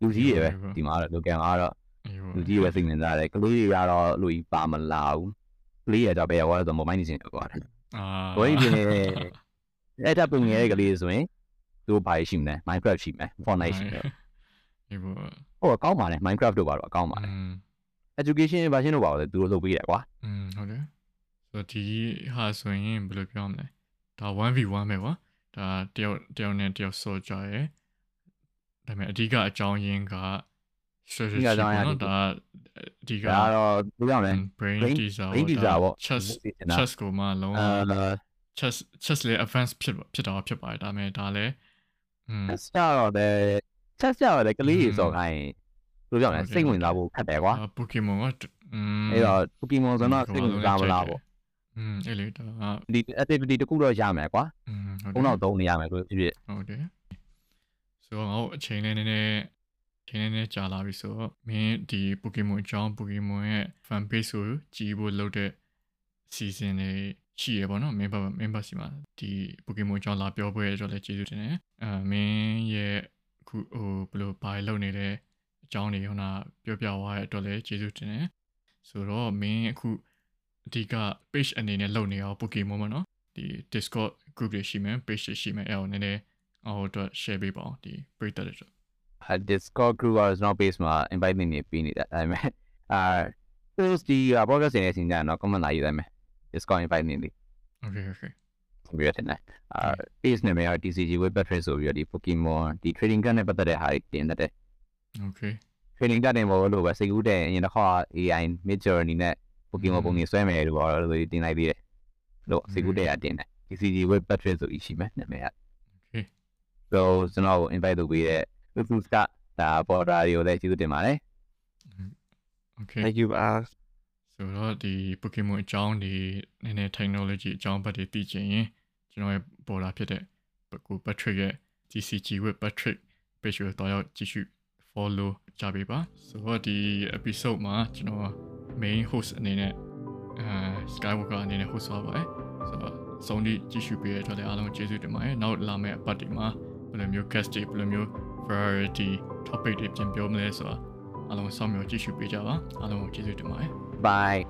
လူကြီးတွေပဲဟုတ်ပါဘူးဒီမှာတော့ local မှာတော့အေးဘောလူကြီးတွေပဲစိတ်ဝင်စားတယ်ကလေးတွေကတော့လူကြီးပါမလာဘူးကလေးတွေတော့ဘယ်ရောက်လဲဆိုတော့ mobile နေစင်ကွာအာဘိုးကြီးပြင်းနေအဲ့တပ်ပုံငယ်တဲ့ကလေးဆိုရင်သူဘာရှိမလဲ Minecraft ရှိမယ် Fortnite ရှိမယ်အေးဘောဟိုအကောင်းပါလေ Minecraft တို့ပါတော့အကောင်းပါလေ อืม education version တို့ပါတော့သူတို့လုပ်ပေးတယ်ကွာ อืมဟုတ်တယ်ဆိုတော့ဒီဟာဆိုရင်ဘယ်လိုပြောမလဲဒါ 1v1 ပဲကွာဒါတယောက်တယောက်နဲ့တယောက်ဆော့ကြရဲဒါပေမဲ့အဓိကအကြောင်းရင်းက strategy ပေါ့နော်ဒါအဓိက ဒါတော့ဘယ်လိုလဲ brain brain- teaser brain teaser ပေါ့ chess နာ chess ကိုမှလုံးဝ အဲ chess chess လေ advance ဖြစ်ဖြစ်တော့ဖြစ်ပါတယ်ဒါပေမဲ့ဒါလည်းอืม ဆက်တော့တယ်ဆက်ဆက်တော့တယ်ကလေးတွေစော်ခိုင်းဘယ် လိုပြောလဲစိတ်ဝင်စားဖို့ခက်တယ်ကွာပိုကီမွန်ကအဲ့တော့ပိုကီမွန်ဆိုတော့စိတ်ဝင်စားမလားပေါ့อืมအဲ့လေဒါဒီ activity တခုတော့ရမယ်ကွာဘုံတော့သုံးနေရမယ်လို့ဖြစ်ဖြစ်ဟုတ်တယ်ဆိုတော့ငါတို့အချိန်လေးနည်းနည်းချိန်လေးနည်းကြာလာပြီဆိုတော့မင်းဒီ Pokemon အကြောင်း Pokemon ရဲ့ fan page ကိုကြည်ဖို့လုပ်တဲ့ season တွေရှိရပါတော့ member member စီမှာဒီ Pokemon အကြောင်းလာပြောပွဲရတော့လည်းကျေးဇူးတင်တယ်အဲမင်းရဲ့အခုဟိုဘယ်လိုဘာလုပ်နေလဲ အကြောင်းတွေဟိုနာပြောပြသွားတဲ့အတွက်လည်းကျေးဇူးတင်တယ်ဆိုတော့မင်းအခုအဓိက page အနေနဲ့လုပ်နေအောင် Pokemon မှာနော်ဒီ Discord group တွေရှိမယ် page တွေရှိမယ်အဲ့အောင်နည်းနည်းအော်တော့ share ပေးပါအောင်ဒီပရိသတ်တွေအတွက်ဟာ Discord group က not base မှာ invite နေနေပြီးနေတာဒါပေမဲ့အာ post ဒီ podcast ရဲ့အစီအစဉ်ကတော့ comment လာရေးလိုက်မယ် Discord invite နေလေ okay okay ပြီးရတယ်နော်အာ base နာမည်က TCG web battery ဆိုပြီးတော့ဒီ Pokemon ဒီ trading card နဲ့ပတ်သက်တဲ့ဟာတွေတင်တဲ့ okay trading card တင်ပေါ်လို့ပဲစိတ်ကူးတဲ့အရင်တစ်ခါ AI mid journey နဲ့ Pokemon ပုံကြီးဆွဲမယ်လို့ပြောတော့လို့တင်လိုက်ပြီးတယ်လို့စိတ်ကူးတဲ့အတင်တယ် TCG web battery ဆိုပြီးရှိမယ်နာမည်က okay so ကျွန်တော်ကို invite လုပ်ပေးတဲ့ Webfoods ကဒါပေါ်တာတွေကိုလည်းကျေးဇူးတင်ပါတယ် okay thank you ပါဆိုတော့ဒီ Pokemon အကြောင်းဒီနည်းနည်း technology အကြောင်းဘက်တွေသိချင်ရင်ကျွန်တော်ရဲ့ပေါ်လာဖြစ်တဲ့ကို Patrick ရဲ့ TCG with Patrick page ကိုတော့ရောက်ကြည့်ရှု follow ကြပေးပါဆိုတော့ဒီ episode မှာကျွန်တော် main host အနေနဲ့အဲ Skywalker အနေနဲ့ host သွားပါတယ်ဆိုတော့စုံဒီကြည့်ရှုပေးတဲ့အတွက်လည်းအားလုံးကျေးဇူးတင်ပါတယ်နောက်လာမယ့်အပတ်ဒီမှာဘယ်လိုမျိုး guest တွေဘယ်လိုမျိုး variety topic တွေပြန်ပြောမလဲဆိုတော့အားလုံးစောင့်မျှော်ကြည့်ရှုပေးကြပါအားလုံးကိုကျေးဇူးတင်ပါတယ် bye